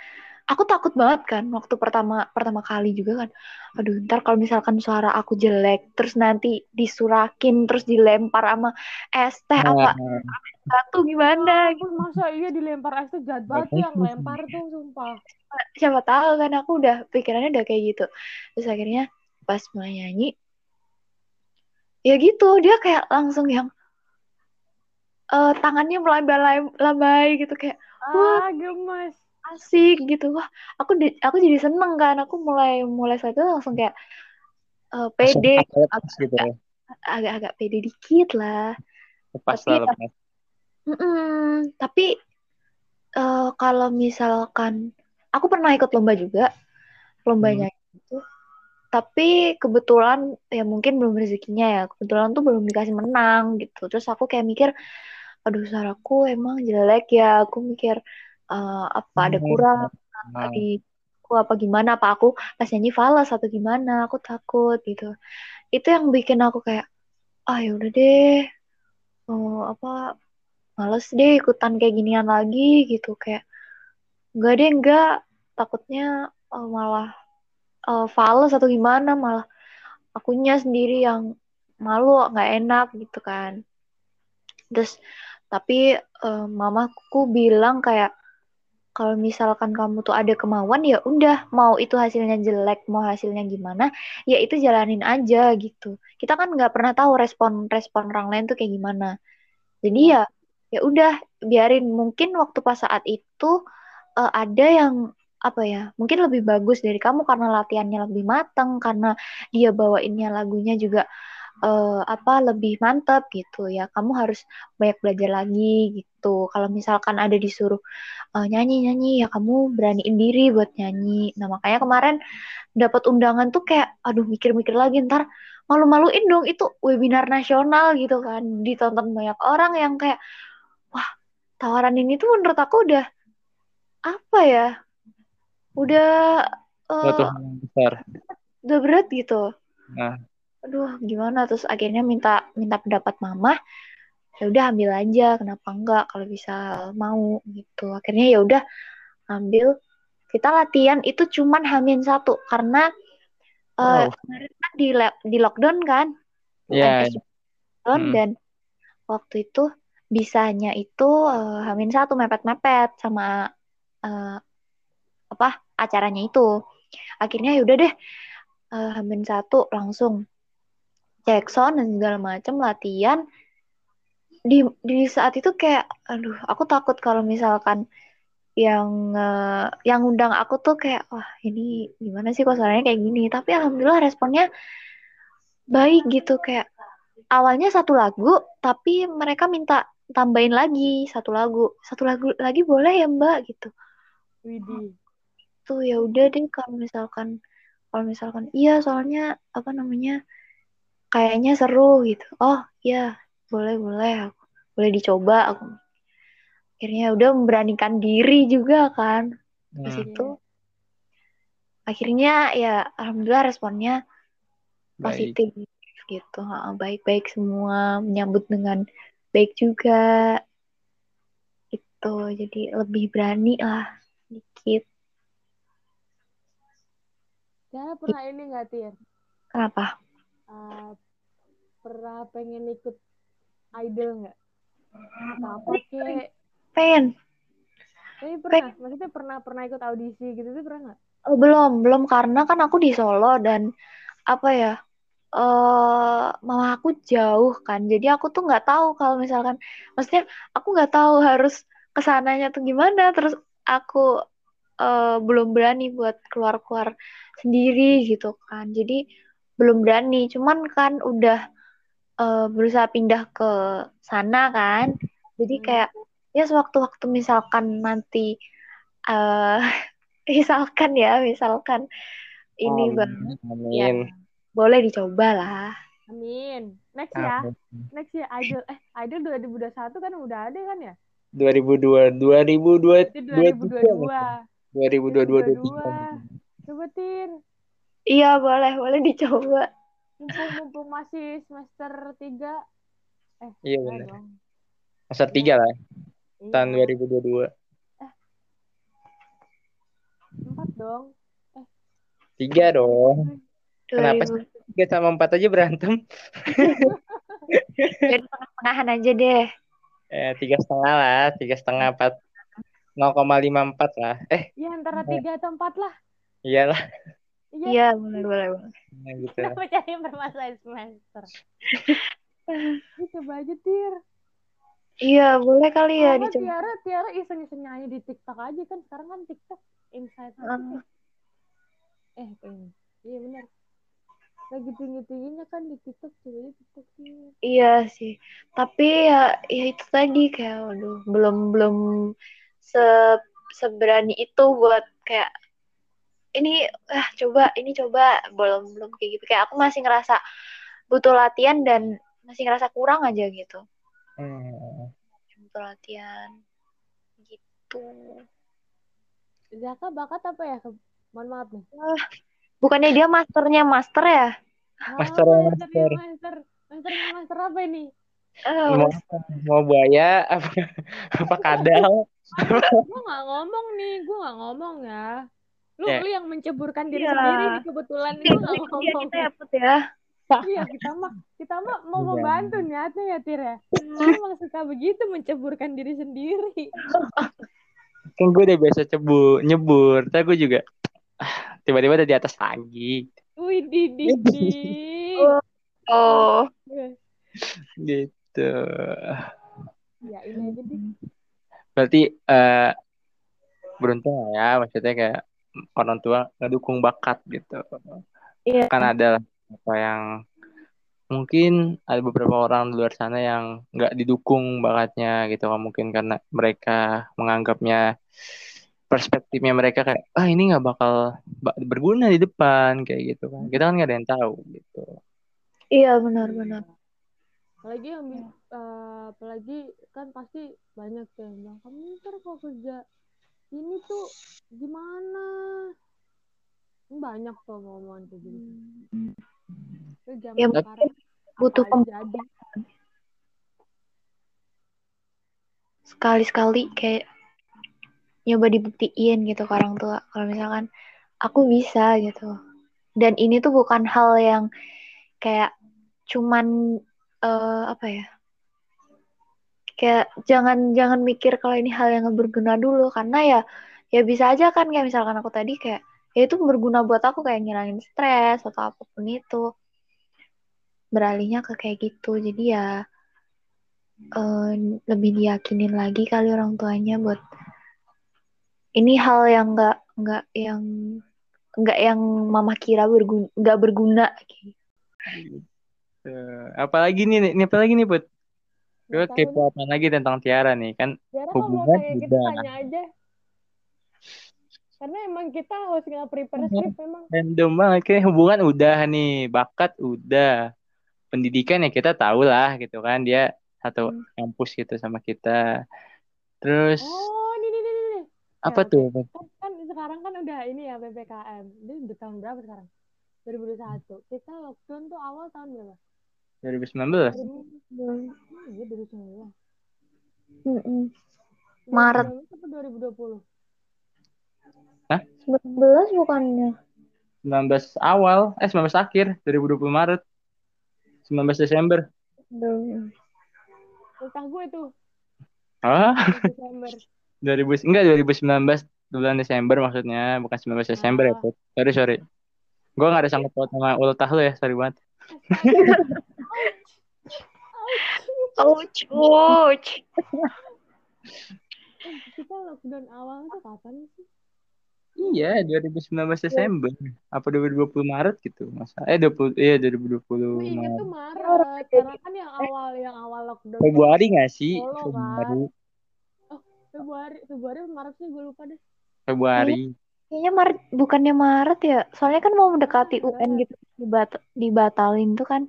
aku takut banget kan waktu pertama pertama kali juga kan. Aduh, ntar kalau misalkan suara aku jelek terus nanti disurakin terus dilempar sama es teh apa satu gimana gitu. Masa iya dilempar es tuh jahat banget tuh yang lempar tuh sumpah. Siapa tahu kan aku udah pikirannya udah kayak gitu. Terus akhirnya pas mau nyanyi ya gitu dia kayak langsung yang eh, tangannya melambai-lambai gitu kayak Ah, gemes. asik gitu wah aku di- aku jadi seneng kan aku mulai mulai saat itu langsung kayak eh, langsung pede lepas gitu ya. agak-agak pede dikit lah Lepas Tapi- lah lepas. Mm-mm. tapi eh, kalau misalkan aku pernah ikut lomba juga lombanya itu tapi kebetulan ya mungkin belum rezekinya ya kebetulan tuh belum dikasih menang gitu. Terus aku kayak mikir aduh suaraku emang jelek ya. Aku mikir eh, apa ada Hmm. kurang? Nah, di aku apa gimana? Apa aku pas nyanyi falas atau gimana? Aku takut gitu. Itu yang bikin aku kayak ah ya udah deh. Oh, apa males deh ikutan kayak ginian lagi gitu. Kayak enggak deh enggak. Takutnya eh, malah eh, fales atau gimana malah akunya sendiri yang malu nggak enak gitu kan. Terus tapi eh, mamaku bilang kayak kalau misalkan kamu tuh ada kemauan ya udah mau itu hasilnya jelek mau hasilnya gimana ya itu jalanin aja gitu. Kita kan nggak pernah tahu respon respon orang lain tuh kayak gimana. Jadi ya ya udah biarin. Mungkin waktu pas saat itu eh, ada yang apa ya mungkin lebih bagus dari kamu karena latihannya lebih matang karena dia bawainnya lagunya juga eh, apa lebih mantap gitu ya. Kamu harus banyak belajar lagi gitu. Kalau misalkan ada disuruh eh, nyanyi nyanyi ya kamu beraniin diri buat nyanyi. Nah makanya kemarin dapat undangan tuh kayak aduh mikir-mikir lagi ntar malu-maluin dong itu webinar nasional gitu kan. Ditonton banyak orang yang kayak wah tawaran ini tuh menurut aku udah apa ya udah suatu yang besar. udah berat gitu Nah. aduh gimana terus akhirnya minta minta pendapat mama ya udah ambil aja kenapa enggak kalau bisa mau gitu akhirnya ya udah ambil kita latihan itu cuman hamin satu karena eh, Wow. kemarin kan di di lockdown kan. UNS lockdown Hmm. dan waktu itu bisanya itu eh, hamin satu mepet-mepet sama eh, apa acaranya itu. Akhirnya ya udah deh eh, hamin satu langsung cek sound dan segala macam latihan. Di di saat itu kayak aduh aku takut kalau misalkan yang eh, yang undang aku tuh kayak wah ini gimana sih kok suaranya kayak gini? Tapi alhamdulillah responnya baik gitu kayak awalnya satu lagu tapi mereka minta tambahin lagi satu lagu. Satu lagu lagi boleh ya mbak? gitu. Widih. Tuh ya udah deh kalau misalkan kalau misalkan iya soalnya apa namanya kayaknya seru gitu. Oh iya boleh boleh aku boleh dicoba aku. Akhirnya udah memberanikan diri juga kan ke Hmm. situ. Akhirnya ya alhamdulillah responnya Baik. positif gitu baik-baik semua menyambut dengan baik juga. Itu jadi lebih berani lah dikit Tiara pernah ini nggak Tir? kenapa Eh, pernah pengen ikut idol nggak? Apa kek? pengen Tapi pernah, maksudnya pernah pernah ikut audisi gitu tuh pernah nggak? Oh, belum, belum karena kan aku di Solo dan apa ya? eh mama aku jauh kan. Jadi aku tuh nggak tahu kalau misalkan maksudnya aku nggak tahu harus ke sananya tuh gimana. Terus aku eh, belum berani buat keluar-keluar sendiri gitu kan. Jadi belum berani. Cuman kan udah eh, berusaha pindah ke sana kan. Jadi Hmm. kayak ya sewaktu-waktu misalkan nanti eh <laughs> misalkan ya, misalkan ini bang, Amin. ya boleh dicoba lah. Amin. Next ya, Amin. next ya idol. Eh, idol 2021 kan udah ada kan ya? 2002 2002 Itu 2022. 2022 2022. Coba Tir, Iya boleh, boleh dicoba. mumpung mumpung masih semester 3. Eh, Iya benar. dong. Masa tiga lah Iya. tahun 2022. Empat dong. Tiga dong. Kenapa 2000. Tiga sama empat aja berantem. <laughs> Jadi tengah-tengahan aja deh. Eh, tiga setengah lah, tiga setengah empat. 0,54 lah. Eh, Ya antara tiga atau empat lah. iyalah. Iya. Iya, boleh, boleh. Nah, gitu. Kenapa cari permasalahan semester? Ini coba aja Tir. Iya, boleh kali ya dicoba. Tiara, Tiara iseng-iseng nyanyi di TikTok aja kan. Sekarang kan TikTok insight. Heeh. Eh, ini. Iya benar. Lagi tinggi-tingginya kan di TikTok coba TikTok. Iya sih. Tapi ya, ya itu tadi kayak, waduh, belum belum se seberani itu buat kayak ini ah coba ini coba belum belum kayak gitu kayak aku masih ngerasa butuh latihan dan masih ngerasa kurang aja gitu Hmm. butuh latihan gitu Zaka bakat apa ya? Mohon maaf nih. bukannya dia masternya master ya Master, Ah, master. master. Master. Masternya master apa ini? Eh, Mau, mau buaya apa apa kadal? Gue gak ngomong nih, gue gak ngomong ya. Lu, Ya. lu yang menceburkan diri Iya. sendiri nih kebetulan gue gak Iya, ngomong. kita ya Put ya Iya kita mah kita mah mau Iya. membantu niatnya ya Tir ya. Kita emang suka begitu menceburkan diri sendiri. Kan gue udah biasa cebu, nyebur. Tapi gue juga ah, tiba-tiba udah di atas lagi. Wih di di di. oh Gitu. Ya ini aja deh. Berarti eh beruntung ya, maksudnya kayak orang tua ngedukung bakat gitu. Iya. Kan ada apa yang mungkin ada beberapa orang di luar sana yang nggak didukung bakatnya gitu kan mungkin karena mereka menganggapnya perspektifnya mereka kayak ah ini nggak bakal ba- berguna di depan kayak gitu kan kita kan nggak ada yang tahu gitu iya benar-benar Apalagi yang eh, apalagi kan pasti banyak tuh yang bilang kamu ntar kalau kerja ini tuh gimana? Banyak tuh ngomongan kayak gitu. Itu zaman Ya, sekarang butuh jadi. sekali-sekali kayak nyoba dibuktiin gitu ke orang tua kalau misalkan aku bisa gitu dan ini tuh bukan hal yang kayak cuman eh, apa ya? Kayak jangan jangan mikir kalau ini hal yang berguna dulu. Karena ya ya bisa aja kan kayak misalkan aku tadi kayak ya itu berguna buat aku kayak ngilangin stres atau apa pun itu. Beralihnya ke kayak gitu. Jadi ya eh, lebih diyakinin lagi kali orang tuanya buat ini hal yang nggak nggak yang nggak yang mama kira berguna nggak berguna. Eh, apalagi nih ini apalagi nih put gue kepo apa lagi tentang Tiara nih kan Tiara kalau hubungan tanya gitu tanya aja. Karena emang kita harus nggak prepare script memang. random banget kayak hubungan udah nih bakat udah pendidikan ya kita tahu lah gitu kan dia satu Hmm. kampus gitu sama kita terus Oh, ini nih nih nih. apa oke. tuh Kan, kan sekarang sekarang kan udah ini ya PPKM. Ini udah tahun berapa sekarang? 2021. Kita lockdown tuh awal tahun berapa? 2019. 2000, iya 2019. Mm-mm. Maret. 2019 atau 2020? 19 bukannya 19 awal, eh 19 akhir 2020 Maret. 19 Desember. Ultah gue tuh Ah, 20 Desember. <laughs> 2000 enggak 2019 bulan Desember maksudnya, bukan 19 Desember ya, Ah. Put. Sorry, sorry. Gua nggak ada sangkut paut sama ultah lu ya, sorry banget. <laughs> Ouch, ouch. Kita lockdown awal tuh kapan sih? Iya, 2019 Desember. Apa 2020 Maret gitu, masa? Eh 20 iya 2020 Gue inget tuh Maret. Maret. Karena kan yang awal yang awal lockdown Februari nggak sih? Solo, kan? Februari. Februari, Februari atau Maret sih gue lupa deh. Februari. Kayaknya Maret bukannya Maret ya? Soalnya kan mau mendekati Maret. UN gitu dibat dibatalin tuh kan.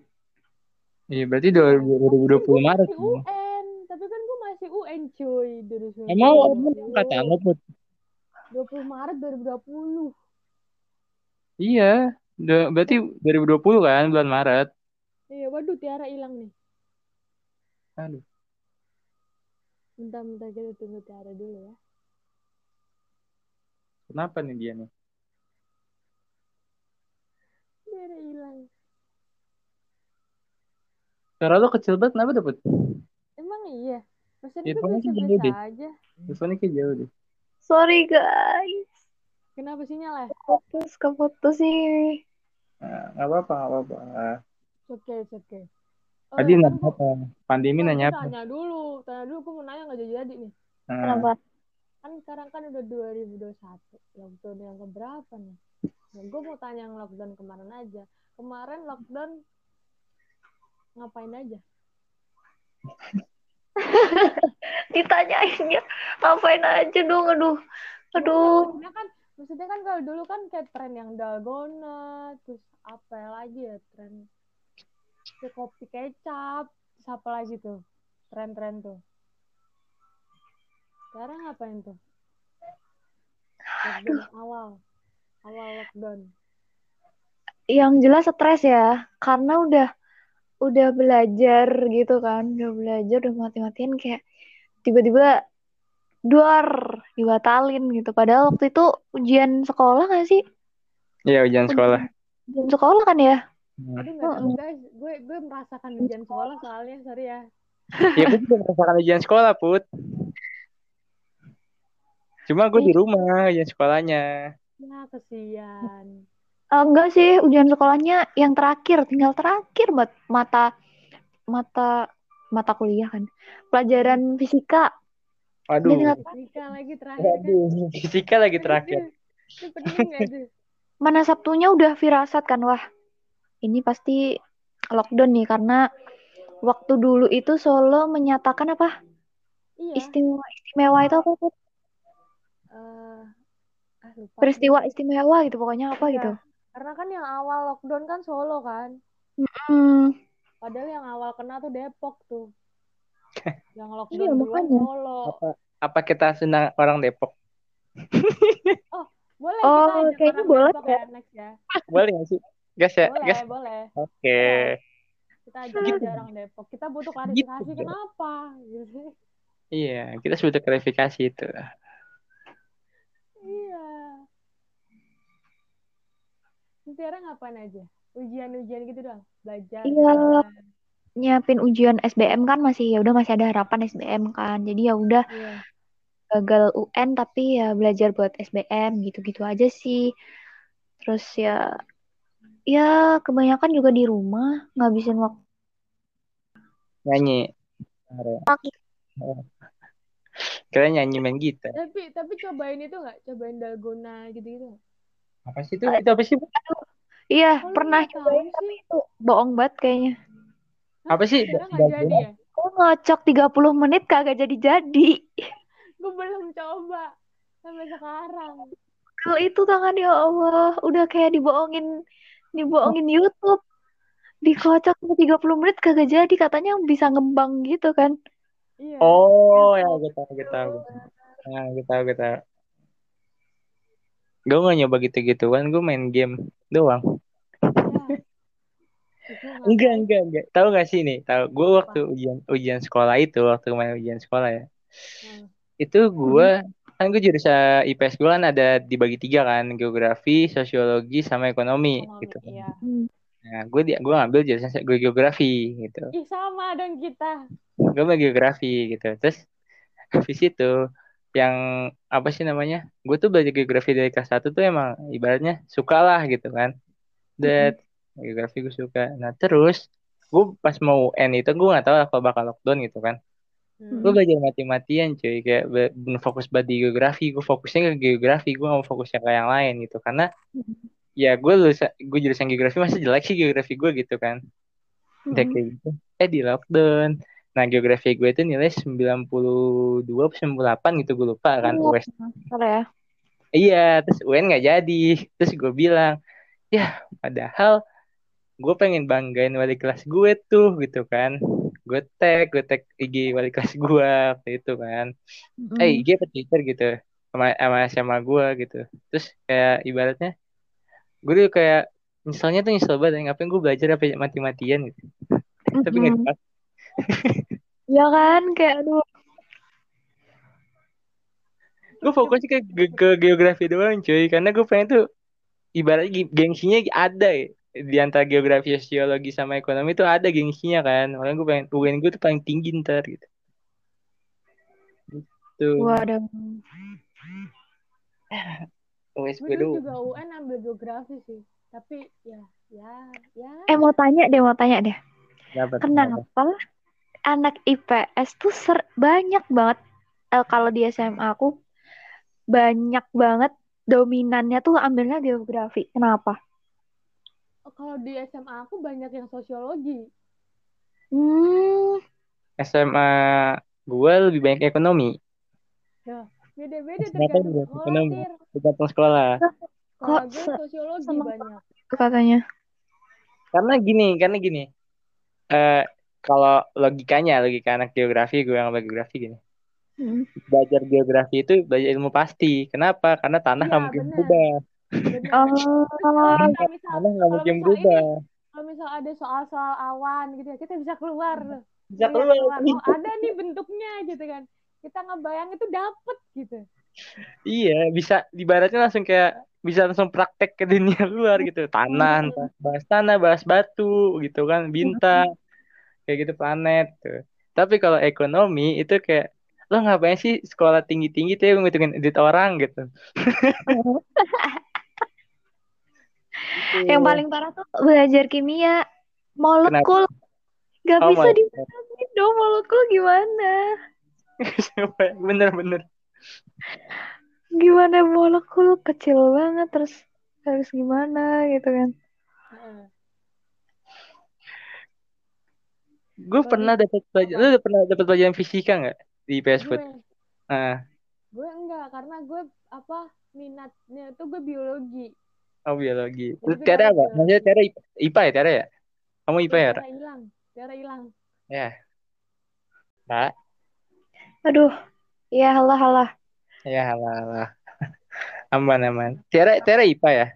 Iya, berarti 2020 Gue Maret. masih UN, tapi kan gue masih UN cuy 2019. Emang emang kata lu, Put? 20 Maret 2020. Iya, berarti 2020 kan bulan Maret. Iya, waduh Tiara hilang nih. Aduh. Bentar-bentar kita tunggu Tiara dulu ya. Kenapa nih dia nih? Tiara hilang. Suara lu kecil banget, kenapa dapet? Emang iya? Maksudnya gue pokoknya biasa aja. Teleponnya kayak jauh deh. Sorry guys. Kenapa sinyal ya? Putus keputus sih. Nah, nggak apa-apa, nggak apa-apa. Oke, oke. Oh, Tadi kan nanya gua- apa? Pandemi kan nanya apa? Tanya dulu, tanya dulu gue mau nanya nggak jadi-jadi nih. Nah, Kenapa? Kan sekarang kan udah 2021, lockdown yang keberapa nih? Nah, gue mau tanya yang lockdown kemarin aja. Kemarin lockdown ngapain aja? <laughs> Ditanyainnya ngapain aja dong, aduh. Aduh. Maksudnya kan, maksudnya kan kalau dulu kan kayak tren yang dalgona, terus apa lagi ya tren kayak kopi kecap, terus apa lagi tuh tren-tren tuh. Sekarang ngapain tuh? Lockdown awal, awal lockdown. Yang jelas stres ya, karena udah udah belajar gitu kan, udah belajar udah mati-matian kayak tiba-tiba duar dibatalin gitu. Padahal waktu itu ujian sekolah gak sih? iya ujian sekolah. Ujian sekolah kan ya? Hmm. Aduh nggak tahu guys, gue gue merasakan ujian sekolah soalnya sorry ya. <laughs> Ya, gue juga merasakan ujian sekolah, Put. Cuma gue di rumah ujian sekolahnya. Ya kesian. Eh, enggak sih, ujian sekolahnya yang terakhir, tinggal terakhir buat mata mata mata kuliah kan. Pelajaran fisika. Tinggal Fisika lagi terakhir kan. Fisika lagi terakhir. Mana Sabtunya udah firasat kan wah. Ini pasti lockdown nih karena waktu dulu itu Solo menyatakan apa? Iya. Istimewa istimewa itu apa? Eh ah, lupa. Peristiwa istimewa gitu pokoknya apa Iya. gitu. Karena kan yang awal lockdown kan Solo kan. Hmm, Padahal yang awal kena tuh Depok tuh. Yang Iya, lockdown duluan makanya. Solo. Apa apa kita senang orang Depok? <laughs> Boleh Oh, kita kayaknya orang boleh Depok ya next ya. Boleh nggak sih? Gas ya, Boleh, gas. boleh. Oke. Kita ajak Gitu. aja orang Depok. Kita butuh klarifikasi Gitu. kenapa gitu. Iya, kita sudah klarifikasi itu. Iya. Tiara ngapain aja? Ujian-ujian gitu doang? Belajar. Iya. nyiapin ujian SBM kan masih ya udah masih ada harapan SBM kan. Jadi ya udah Iya. gagal UN tapi ya belajar buat SBM gitu-gitu aja sih. Terus ya ya kebanyakan juga di rumah ngabisin waktu. Nyanyi. Kira nyanyi main gitar. Tapi tapi cobain itu nggak? Cobain dalgona gitu-gitu. nggak? Apa sih itu? Itu apa sih? Iya, Oh, pernah tapi itu bohong banget kayaknya. Apa sih? Jadi ya? Aku ngocok 30 menit kagak jadi-jadi. Gue belum coba sampai sekarang. Kalau itu tangan ya Allah, udah kayak dibohongin dibohongin YouTube. Dikocok sampai 30 menit kagak jadi, katanya bisa ngembang gitu kan. Iya. Oh, ya gue tahu, gue tahu, gue tahu. Nah, gue tahu, gue tahu. Gue gak nyoba gitu-gituan gue main game doang. Itu enggak enggak enggak. Tahu gak sih nih tahu gue waktu ujian ujian sekolah itu waktu main ujian sekolah ya. Hmm. itu gue kan gue jurusan IPS gue kan ada dibagi tiga kan geografi sosiologi sama ekonomi Ekonomi, gitu. Iya. nah gue di gue ngambil jurusan gue geografi gitu. Ih sama dong kita. gue mau geografi gitu. Terus habis itu yang apa sih namanya gue tuh belajar geografi dari kelas satu tuh emang ibaratnya suka lah gitu kan. Dan geografi gue suka. Nah terus gue pas mau UN itu gue nggak tahu apa bakal lockdown gitu kan. Hmm. gue belajar mati-matian cuy. Kayak be- bener fokus banget di geografi. Gue fokusnya ke geografi. Gue gak mau fokusnya ke yang lain gitu. Karena ya gue lulus gue jurusan geografi masa jelek sih geografi gue gitu kan. Udah kayak gitu. Eh di lockdown nah geografi gue itu nilai 92 atau 98 gitu gue lupa kan Oh. US ya. iya terus UN nggak jadi. Terus gue bilang ya padahal gue pengen banggain wali kelas gue tuh gitu kan. Gue tag gue tag IG wali kelas gue waktu itu kan. Eh IG apa Twitter gitu sama sama sama gue gitu. Terus kayak ibaratnya gue tuh kayak misalnya tuh nyesel banget ngapain gue belajar apa mati-matian gitu. <laughs> Tapi nggak Mm-mm. dipaksa. Ya kan kayak aduh. gue fokusnya ke, ke, ke geografi doang cuy karena gue pengen tuh ibaratnya gengsinya ada ya di antara geografi sosiologi sama ekonomi tuh ada gengsinya kan makanya gue pengen UN gue tuh paling tinggi ntar gitu tuh Waduh. <laughs> Gue dulu juga UN ambil geografi sih. Tapi ya, ya, ya. Eh mau tanya deh, mau tanya deh. Dapat, dapat. Anak IPS tuh ser banyak banget eh, kalau di SMA aku banyak banget dominannya tuh ambilnya geografi. Kenapa? Oh, Kalau di SMA aku banyak yang sosiologi. Hmm, SMA gue lebih banyak ekonomi Beda-beda Kenapa tergantung juga sekolah, ekonomi? Tergantung sekolah Kok gue sosiologi banyak. katanya. karena gini karena gini eh kalau logikanya logika anak geografi gue yang geografi gini Hmm. belajar geografi itu belajar ilmu pasti kenapa karena tanah Iya, nggak mungkin benar. berubah Bener. Oh, Kalau kita misal, tanah nggak kalau mungkin misal berubah ini, kalau misal ada soal-soal awan gitu ya, kita bisa keluar. loh. bisa keluar keluar. Oh, ada nih bentuknya gitu kan. Kita ngebayang itu dapet gitu. iya bisa ibaratnya langsung kayak bisa langsung praktek ke dunia <laughs> luar gitu tanah entah bahas tanah bahas batu gitu kan bintang kayak gitu planet tuh tapi kalau ekonomi itu kayak lo ngapain sih sekolah tinggi tinggi tuh ngitungin edit orang gitu <laughs> Gitu. Yang paling parah tuh belajar kimia molekul. Gak Oh bisa dipahami dong molekul gimana? <laughs> bener-bener Gimana molekul kecil banget terus harus gimana gitu kan. Gue pernah dapat pelajaran lu udah pernah dapat pelajaran fisika nggak di IPS Food? Gue, Ah, gue enggak karena gue apa minatnya tuh gue biologi. oh biologi. Jadi Terus gue Tiara apa? Maksudnya Tiara IPA, IPA ya Tiara ya? Kamu IPA ya? Ra? Tiara hilang, Tiara hilang. Ya. Pak? Aduh, ya halah halah. Ya halah halah. <laughs> Aman aman. Tiara Tiara IPA ya?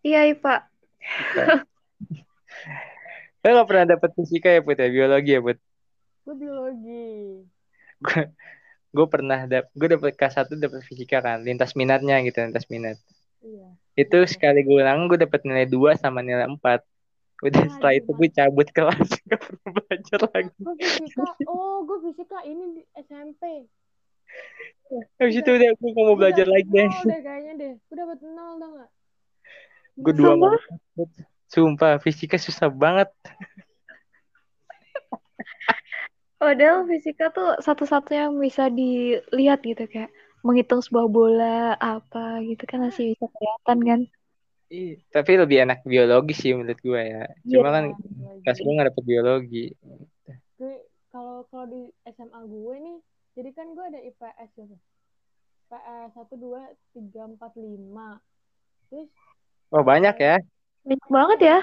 Iya Pak. Lo gak pernah dapat fisika ya Put ya? Biologi ya Put? Gue biologi. Gue pernah dap gue dapet K1 dapet fisika kan lintas minatnya gitu lintas minat Iya. itu Iya. sekali gue ulang gue dapet nilai 2 sama nilai 4 udah Wah, setelah itu gue cabut kelas <laughs> gak pernah belajar lagi Gue fisika, oh gue fisika ini di SMP. habis itu udah gue gak mau belajar dapet lagi deh deh kayaknya deh. Gue dapet nol tau gak? gue dua Sumpah? Sumpah fisika susah banget <laughs> Padahal fisika tuh satu-satunya yang bisa dilihat gitu kayak menghitung sebuah bola apa gitu kan masih bisa kelihatan kan. Ih, tapi lebih enak biologi sih menurut gue ya cuma Iya. kan pas gue gak dapet biologi kalau kalau di SMA gue nih, jadi kan gue ada IPS gitu. IPS satu dua tiga empat lima. Terus oh banyak ya Banyak banget ya.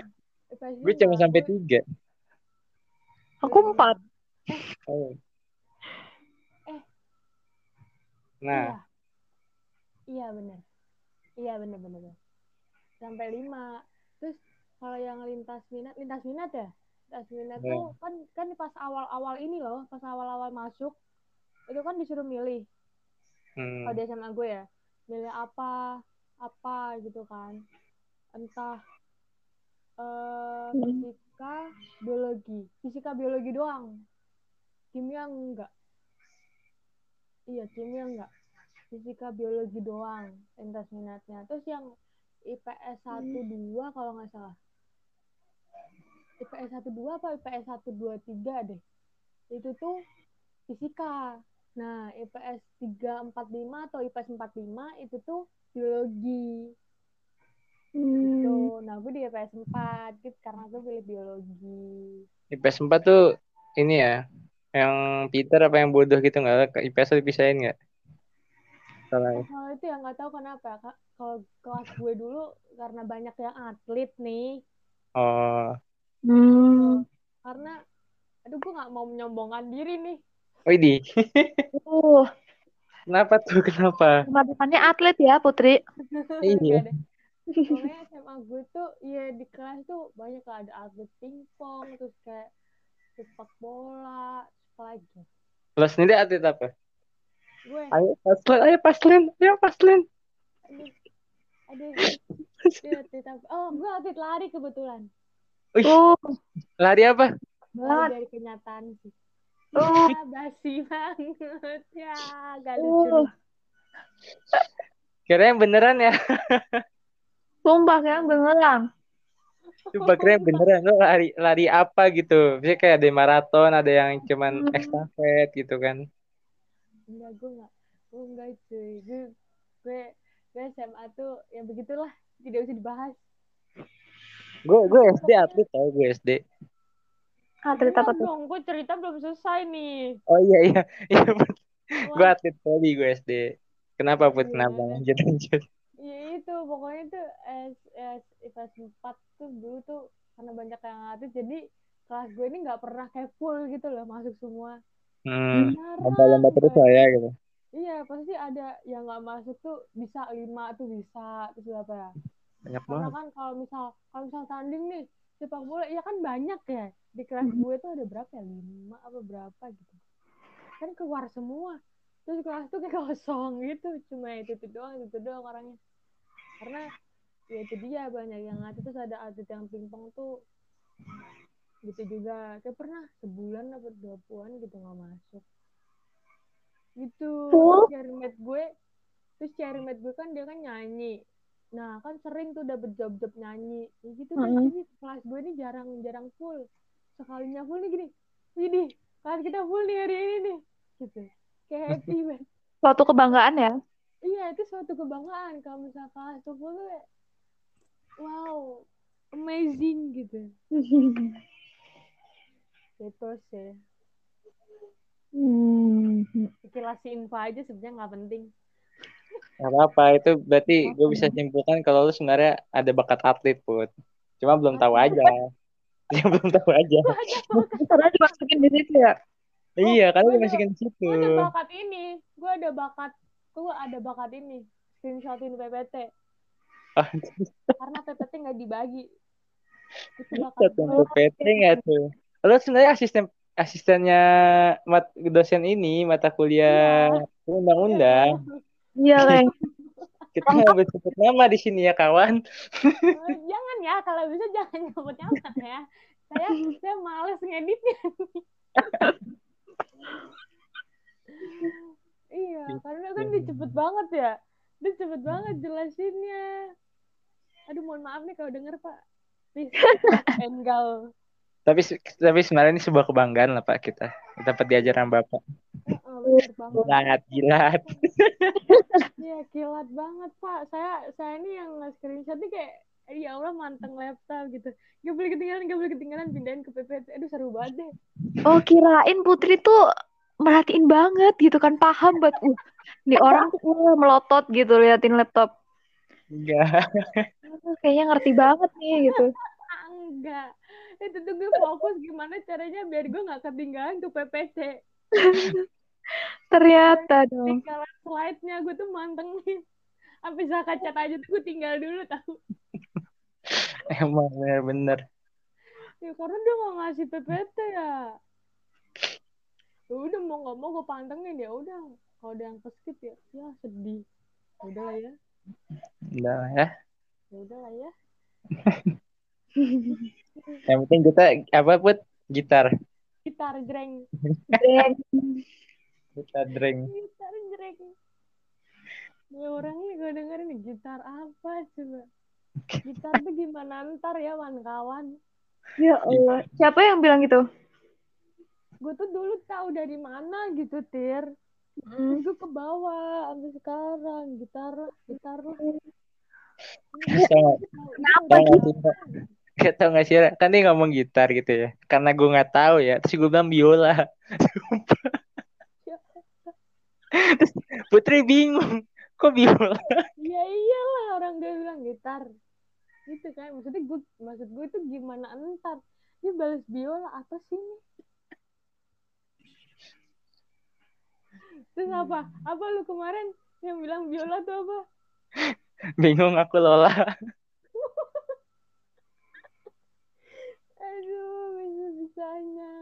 Gue cuma sampai tiga Aku empat. oh. Eh. nah Iya, iya benar. Iya bener-bener. Sampai lima. Terus kalau yang lintas minat, lintas minat ya? Lintas minat Iya. tuh kan kan pas awal-awal ini loh, pas awal-awal masuk itu kan disuruh milih Hmm. kalau di SMA gue ya, milih apa apa gitu kan. Entah Hmm. fisika, biologi, fisika biologi doang. Kimia enggak. Iya, kimia enggak. Fisika biologi doang lintas minatnya. Terus yang IPS 1 2 kalau nggak salah. IPS 1 2 apa IPS 1 2 3 deh. Itu tuh fisika. Nah, IPS 3 4 5 atau IPS 4 5 itu tuh biologi. Gitu. Hmm. Nah, gue di IPS 4 gitu karena gue pilih biologi. IPS 4 tuh ini ya, yang Peter apa yang bodoh gitu nggak? IPS tuh dipisahin nggak? Salah. ya? Kalau itu ya nggak tahu kenapa ya, Kak. Kalau kelas gue dulu karena banyak yang atlet nih, Oh, Hmm. karena aduh gue nggak mau menyombongkan diri nih. Widih, Uh, kenapa tuh? Kenapa? teman-temannya atlet ya, Putri. Iya. Pokoknya SMA gue tuh ya di kelas tuh banyak lah, ada atlet pingpong, terus kayak sepak bola, apa lagi. Lo sendiri atlet apa? Gue, Ayo paslin, ayo paslin, ayo paslin. aduh, aduh, dia atlet apa? Oh, gue atlet lari kebetulan. Wih, Uh, lari apa? Lari dari kenyataan sih. Uh, Ya, basi banget ya, gak lucu. nih. Kira yang beneran ya? <laughs> Sumpah kan beneran. Coba yang beneran. Lo lari lari apa gitu? Biasanya kayak ada maraton, ada yang cuman Hmm. estafet gitu kan. Enggak, gue enggak. Gue enggak cuy. Gue, gue, gue SMA tuh ya begitulah. Tidak usah dibahas. Gue gue SD atlet tau gue SD. Atlet apa tuh? dong, gue cerita belum selesai nih. Oh iya iya iya. Gue atlet voli gue SD. Kenapa put? Iya. Kenapa? Lanjut lanjut. Ya itu. Pokoknya tuh S, S, IPS 4 tuh dulu tuh karena banyak yang atlet. Jadi kelas gue ini nggak pernah kayak full gitu loh masuk semua. Hmm. Lomba-lomba terus lah banget. ya gitu. Iya, pasti ada yang nggak masuk tuh bisa lima tuh bisa terus berapa ya? Banyak Karena banget. kan kalau misal kalau misal tanding nih sepak bola ya kan banyak ya di kelas gue tuh ada berapa ya lima apa berapa gitu kan keluar semua terus kelas tuh kayak <laughs> kosong gitu cuma itu itu doang itu doang orangnya karena ya itu dia banyak yang atlet terus ada atlet yang pingpong tuh gitu juga. Kayak pernah sebulan apa dua bulan gitu nggak masuk. Gitu Oh. terus chairmate gue terus chairmate gue kan dia kan nyanyi. Nah kan sering tuh udah berjob-job nyanyi. Ya gitu deh Mm-mm. jadi kelas gue ini jarang jarang full. Sekalinya full nih gini Widih kelas kita full nih hari ini nih. Gitu. Kayak happy <laughs> banget Suatu kebanggaan ya. Iya itu suatu kebanggaan kalau misalnya kelas tuh full tuh kayak, wow amazing gitu <laughs> itu sih Hmm. sekilas info aja sebenarnya nggak penting Gak apa-apa. Itu berarti gue bisa simpulkan kalau lu sebenarnya ada bakat atlet put. Cuma belum tahu aja. Dia <laughs> belum tahu aja. Karena dimasukin di situ ya. Iya, karena gue dia masukin di situ. gue ada bakat ini gue ada bakat gue ada bakat ini screenshotin PPT Ah, karena PPT nggak dibagi itu bakat Satu gue PT nggak tuh? Lo sebenarnya asisten asistennya mat, dosen ini mata kuliah undang-undang. Iya, Leng. Kita nggak boleh sebut nama di sini ya kawan. Eh, jangan ya kalau bisa jangan nyebut nyebut ya saya saya males ngeditnya <laughs> iya karena kan dia cepet banget ya dia cepet banget jelasinnya aduh mohon maaf nih kalau denger pak please <laughs> enggal Tapi tapi sebenarnya ini sebuah kebanggaan lah Pak kita. Kita dapat diajaran Bapak. Heeh, bener banget Gilat, gilat. <laughs> Iya kilat banget pak. Saya saya ini yang nge-screenshot nih kayak ya Allah manteng laptop gitu. Gak boleh ketinggalan, gak boleh ketinggalan pindahin ke PPT. Aduh seru banget deh. Oh, kirain Putri tuh merhatiin banget gitu kan paham buat uh nih orang tuh uh, melotot gitu liatin laptop. Enggak. Uh, kayaknya ngerti banget nih gitu. Enggak. Itu tuh gue fokus gimana caranya biar gue gak ketinggalan ke PPT. <laughs> Ternyata dong. Ketinggalan slide-nya gue tuh mantengin. Sampai zakat cat aja tuh gue tinggal dulu tahu. Emang bener-bener. Ya karena dia nggak ngasih PPT ya. Ya udah mau nggak mau gue pantengin ya udah. Kalau ada yang keskip ya, ya sedih. Ya udah lah ya. Udah lah ya. Ya udah lah ya. <laughs> Yang penting kita apa put gitar. Gitar jreng. Breng. Gitar drink. Gitar jreng. Ya orang nih gue dengerin nih gitar apa coba. Gitar tuh gimana ntar ya kawan-kawan. Ya Allah. Siapa yang bilang gitu? Gue tuh dulu tahu dari mana gitu, Tir. Hmm. Gue ke bawah sampai sekarang gitar lah, gitar Kenapa nggak sih? Gak tau gak sih, kan dia ngomong gitar gitu ya. Karena gue nggak tahu ya, terus gue bilang biola. Terus Putri bingung, kok biola? Ya iyalah orang dia bilang gitar. Gitu kan, maksudnya gue, maksud gue itu gimana entar. Dia balas biola apa sih? Terus apa? Apa lu kemarin yang bilang biola tuh apa? <laughs> Bingung aku Lola. Aduh, bisa-bisanya.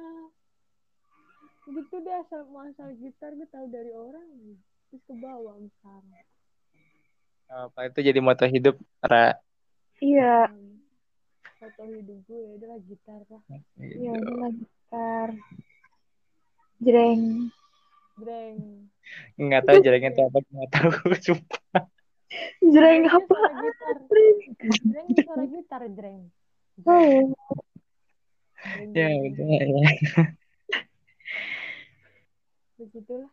Gitu deh asal asal gitar gue tahu dari orang. Terus ke bawah sekarang. Apa itu jadi moto hidup, Ra? Iya. Hmm. Foto hidup gue ya adalah gitar lah. Iya, udah gitar. Jreng. Breng. Nggak tahu jalannya itu apa, nggak tahu. <laughs> Sumpah. Jreng apa? suara gitar. Suara gitar, Jreng. Oh. Jreng, Ya jreng, udah jreng. ya. Begitulah.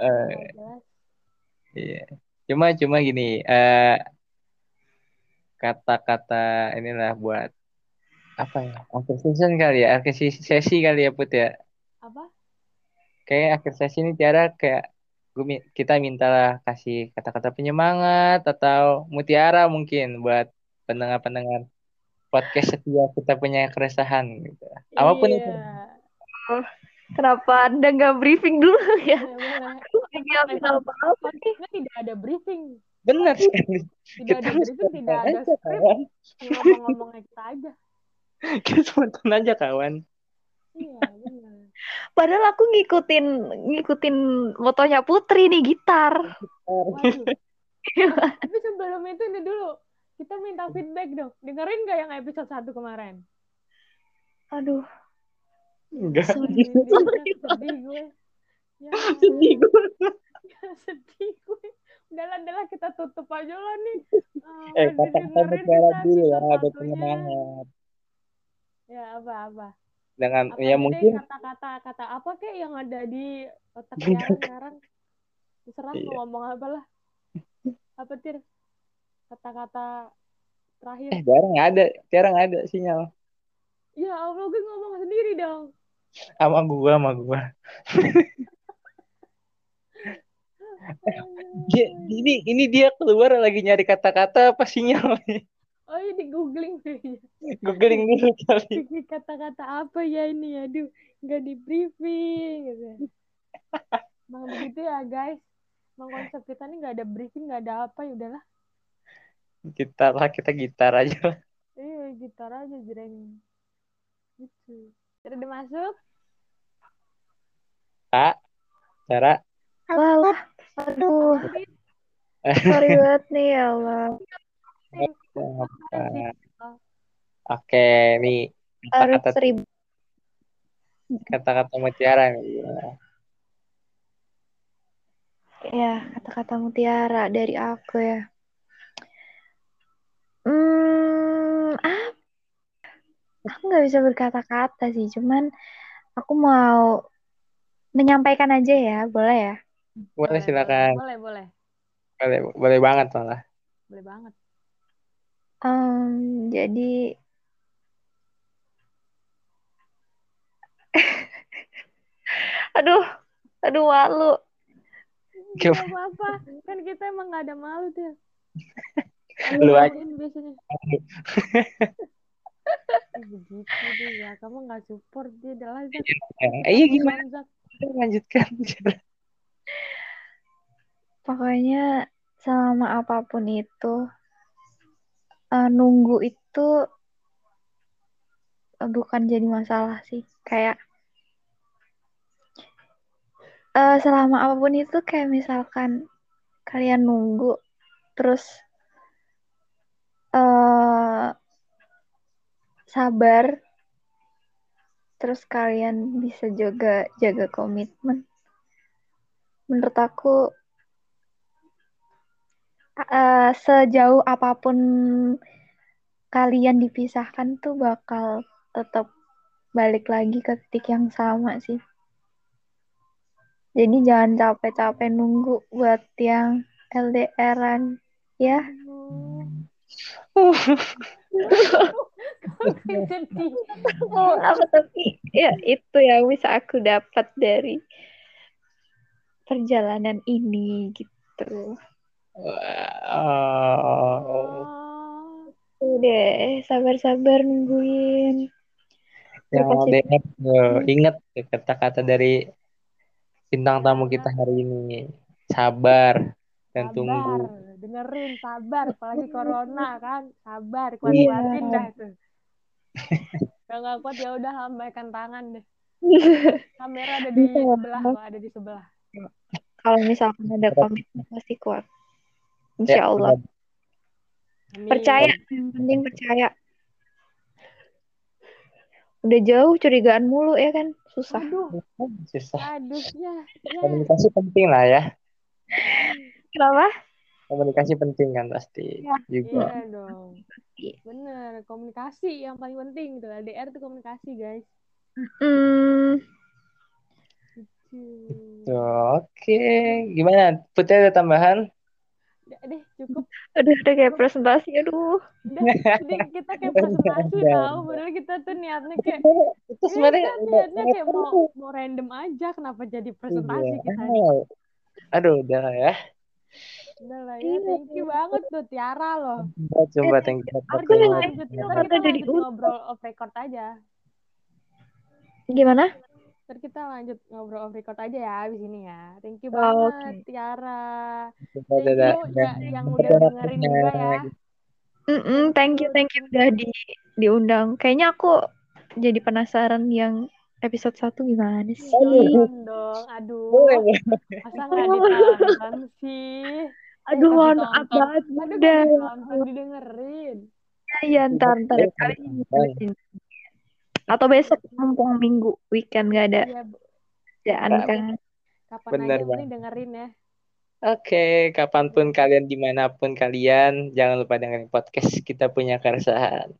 Eh, jelas. Iya. Cuma cuma gini, eh kata-kata inilah buat apa ya? Season kali ya, si- sesi kali ya Put ya. Apa? Kayak akhir sesi ini Tiara kayak gue kita mintalah kasih kata-kata penyemangat atau mutiara mungkin buat pendengar-pendengar podcast setia kita punya keresahan gitu. Apa pun itu. Iya. Kenapa Anda nggak briefing dulu <laughs> ya? Ya, apa-apa nih. Kita tidak ada briefing. Benar sekali. Tidak ada briefing, tidak ada. Ngomong-ngomongnya kita aja. <laughs> Kita spontan aja kawan. Iya, benar. Padahal aku ngikutin ngikutin motonya Putri nih gitar. <laughs> Tapi sebelum itu ini dulu. Kita minta feedback dong. Dengerin gak yang episode 1 kemarin? Aduh. Enggak. Sedih, <laughs> sedih gue. Ya, <laughs> Sedih gue. ya, sedih gue. Udahlah, udahlah kita tutup aja lah nih. Ah, Eh, kata-kata dulu ya, ada penyemangat. Ya, apa-apa. Dengan Apa ya mungkin kata-kata kata apa kek yang ada di otak sekarang? Terserah Iya. mau ngomong apa lah. Apa tir? Kata-kata terakhir. eh Tiara nggak ada, Tiara nggak ada sinyal. Ya Allah, gue ngomong sendiri dong. Sama gua, sama gua. <laughs> Dia, ini ini dia keluar lagi nyari kata-kata apa sinyal nih? Oh, ini di googling Googling dulu kali. Ini kata-kata apa ya ini? Aduh, nggak di briefing. Gitu. Emang begitu ya guys. Emang konsep kita nih nggak ada briefing, nggak ada apa ya udahlah. Gitar lah, kita gitar aja. lah. Iya, gitar aja jreng. Gitu. Udah udah masuk? Kak, Tiara, Wow. Aduh. Sorry banget nih ya Allah. Oke, nih Harus kata-kata seribu. kata-kata mutiara nih. Ya, kata-kata mutiara dari aku ya. Hmm, ah, aku nggak bisa berkata-kata sih, cuman aku mau menyampaikan aja ya, boleh ya? Boleh silakan. Boleh, boleh. Boleh, boleh banget malah. Boleh banget. Em, jadi <laughs> aduh, aduh malu. Gak Gimana? apa-apa. Kan kita emang gak ada malu tuh. <laughs> Lu aja. Biasanya. <laughs> Eh, begitu deh ya. Kamu gak support dia. Adalah Zak. Eh, iya gimana? Zak. Lanjutkan. Pokoknya selama apa pun itu eh, nunggu itu eh, bukan jadi masalah sih. Kayak eh, selama apa pun itu kayak misalkan kalian nunggu terus eh sabar terus kalian bisa juga jaga komitmen. Menurut aku eh, sejauh apa pun kalian dipisahkan tuh bakal tetap balik lagi ke titik yang sama sih. Jadi jangan capek-capek nunggu buat yang LDRan ya. Oh, tapi ya itu yang bisa aku dapat dari perjalanan ini gitu. Oh, Udah, sabar-sabar nungguin. Yang LDR, tuh, ingat kata-kata dari bintang tamu kita hari ini. Sabar dan sabar, tunggu. dengerin sabar, apalagi corona kan, sabar, Iya. kuat-kuatin dah tuh. Kalau nggak kuat ya udah lambaikan tangan deh. Kamera ada di Bisa. sebelah, ada di sebelah. Kalau misalkan ada komitmen pasti kuat. Insya Ya, Allah. Amin. Percaya, yang penting percaya. Udah jauh curigaan mulu ya kan, susah. Aduh, Susah. aduh, ya, ya. Komunikasi penting lah ya. Kenapa? Komunikasi penting kan pasti Ya. juga. Iya dong. Bener, komunikasi yang paling penting tuh. LDR tuh komunikasi, guys. Hmm, Oke, gimana? Putih ada tambahan? Udah deh, cukup. aduh udah kayak presentasi, aduh. Udah, jadi kita kayak presentasi Udah, tahu. Padahal kita tuh niatnya kayak Itu Iya, sebenarnya kita udah- niatnya kayak mau mau random aja. Kenapa jadi presentasi Iya. kita nih? Aduh, udah lah ya. Udah lah ya, thank you banget tuh Tiara loh. Coba, coba thank you. Aku lanjut, kita udah lanjut diundang. ngobrol off record aja. Gimana? Ntar kita lanjut ngobrol off record aja ya abis ini ya. Thank you Oh, banget Tiara. Coba, Thank you ya, yang udah dengerin juga ya. Mm-mm, thank you, thank you udah di diundang. Kayaknya aku jadi penasaran yang episode 1 gimana sih? Nonton dong, aduh. Masa nggak ditonton sih? Aduh, Eh, nggak mohon banget, Aduh, didengerin. Iya, ntar, ntar. Iya, Kali ini iya. Atau besok mumpung minggu, weekend gak ada Iya, Bu. kerjaan Iya. kan. kapan Bener aja banget. mending dengerin ya. Oke, kapan pun kalian, di mana pun kalian, jangan lupa dengerin podcast kita punya keresahan.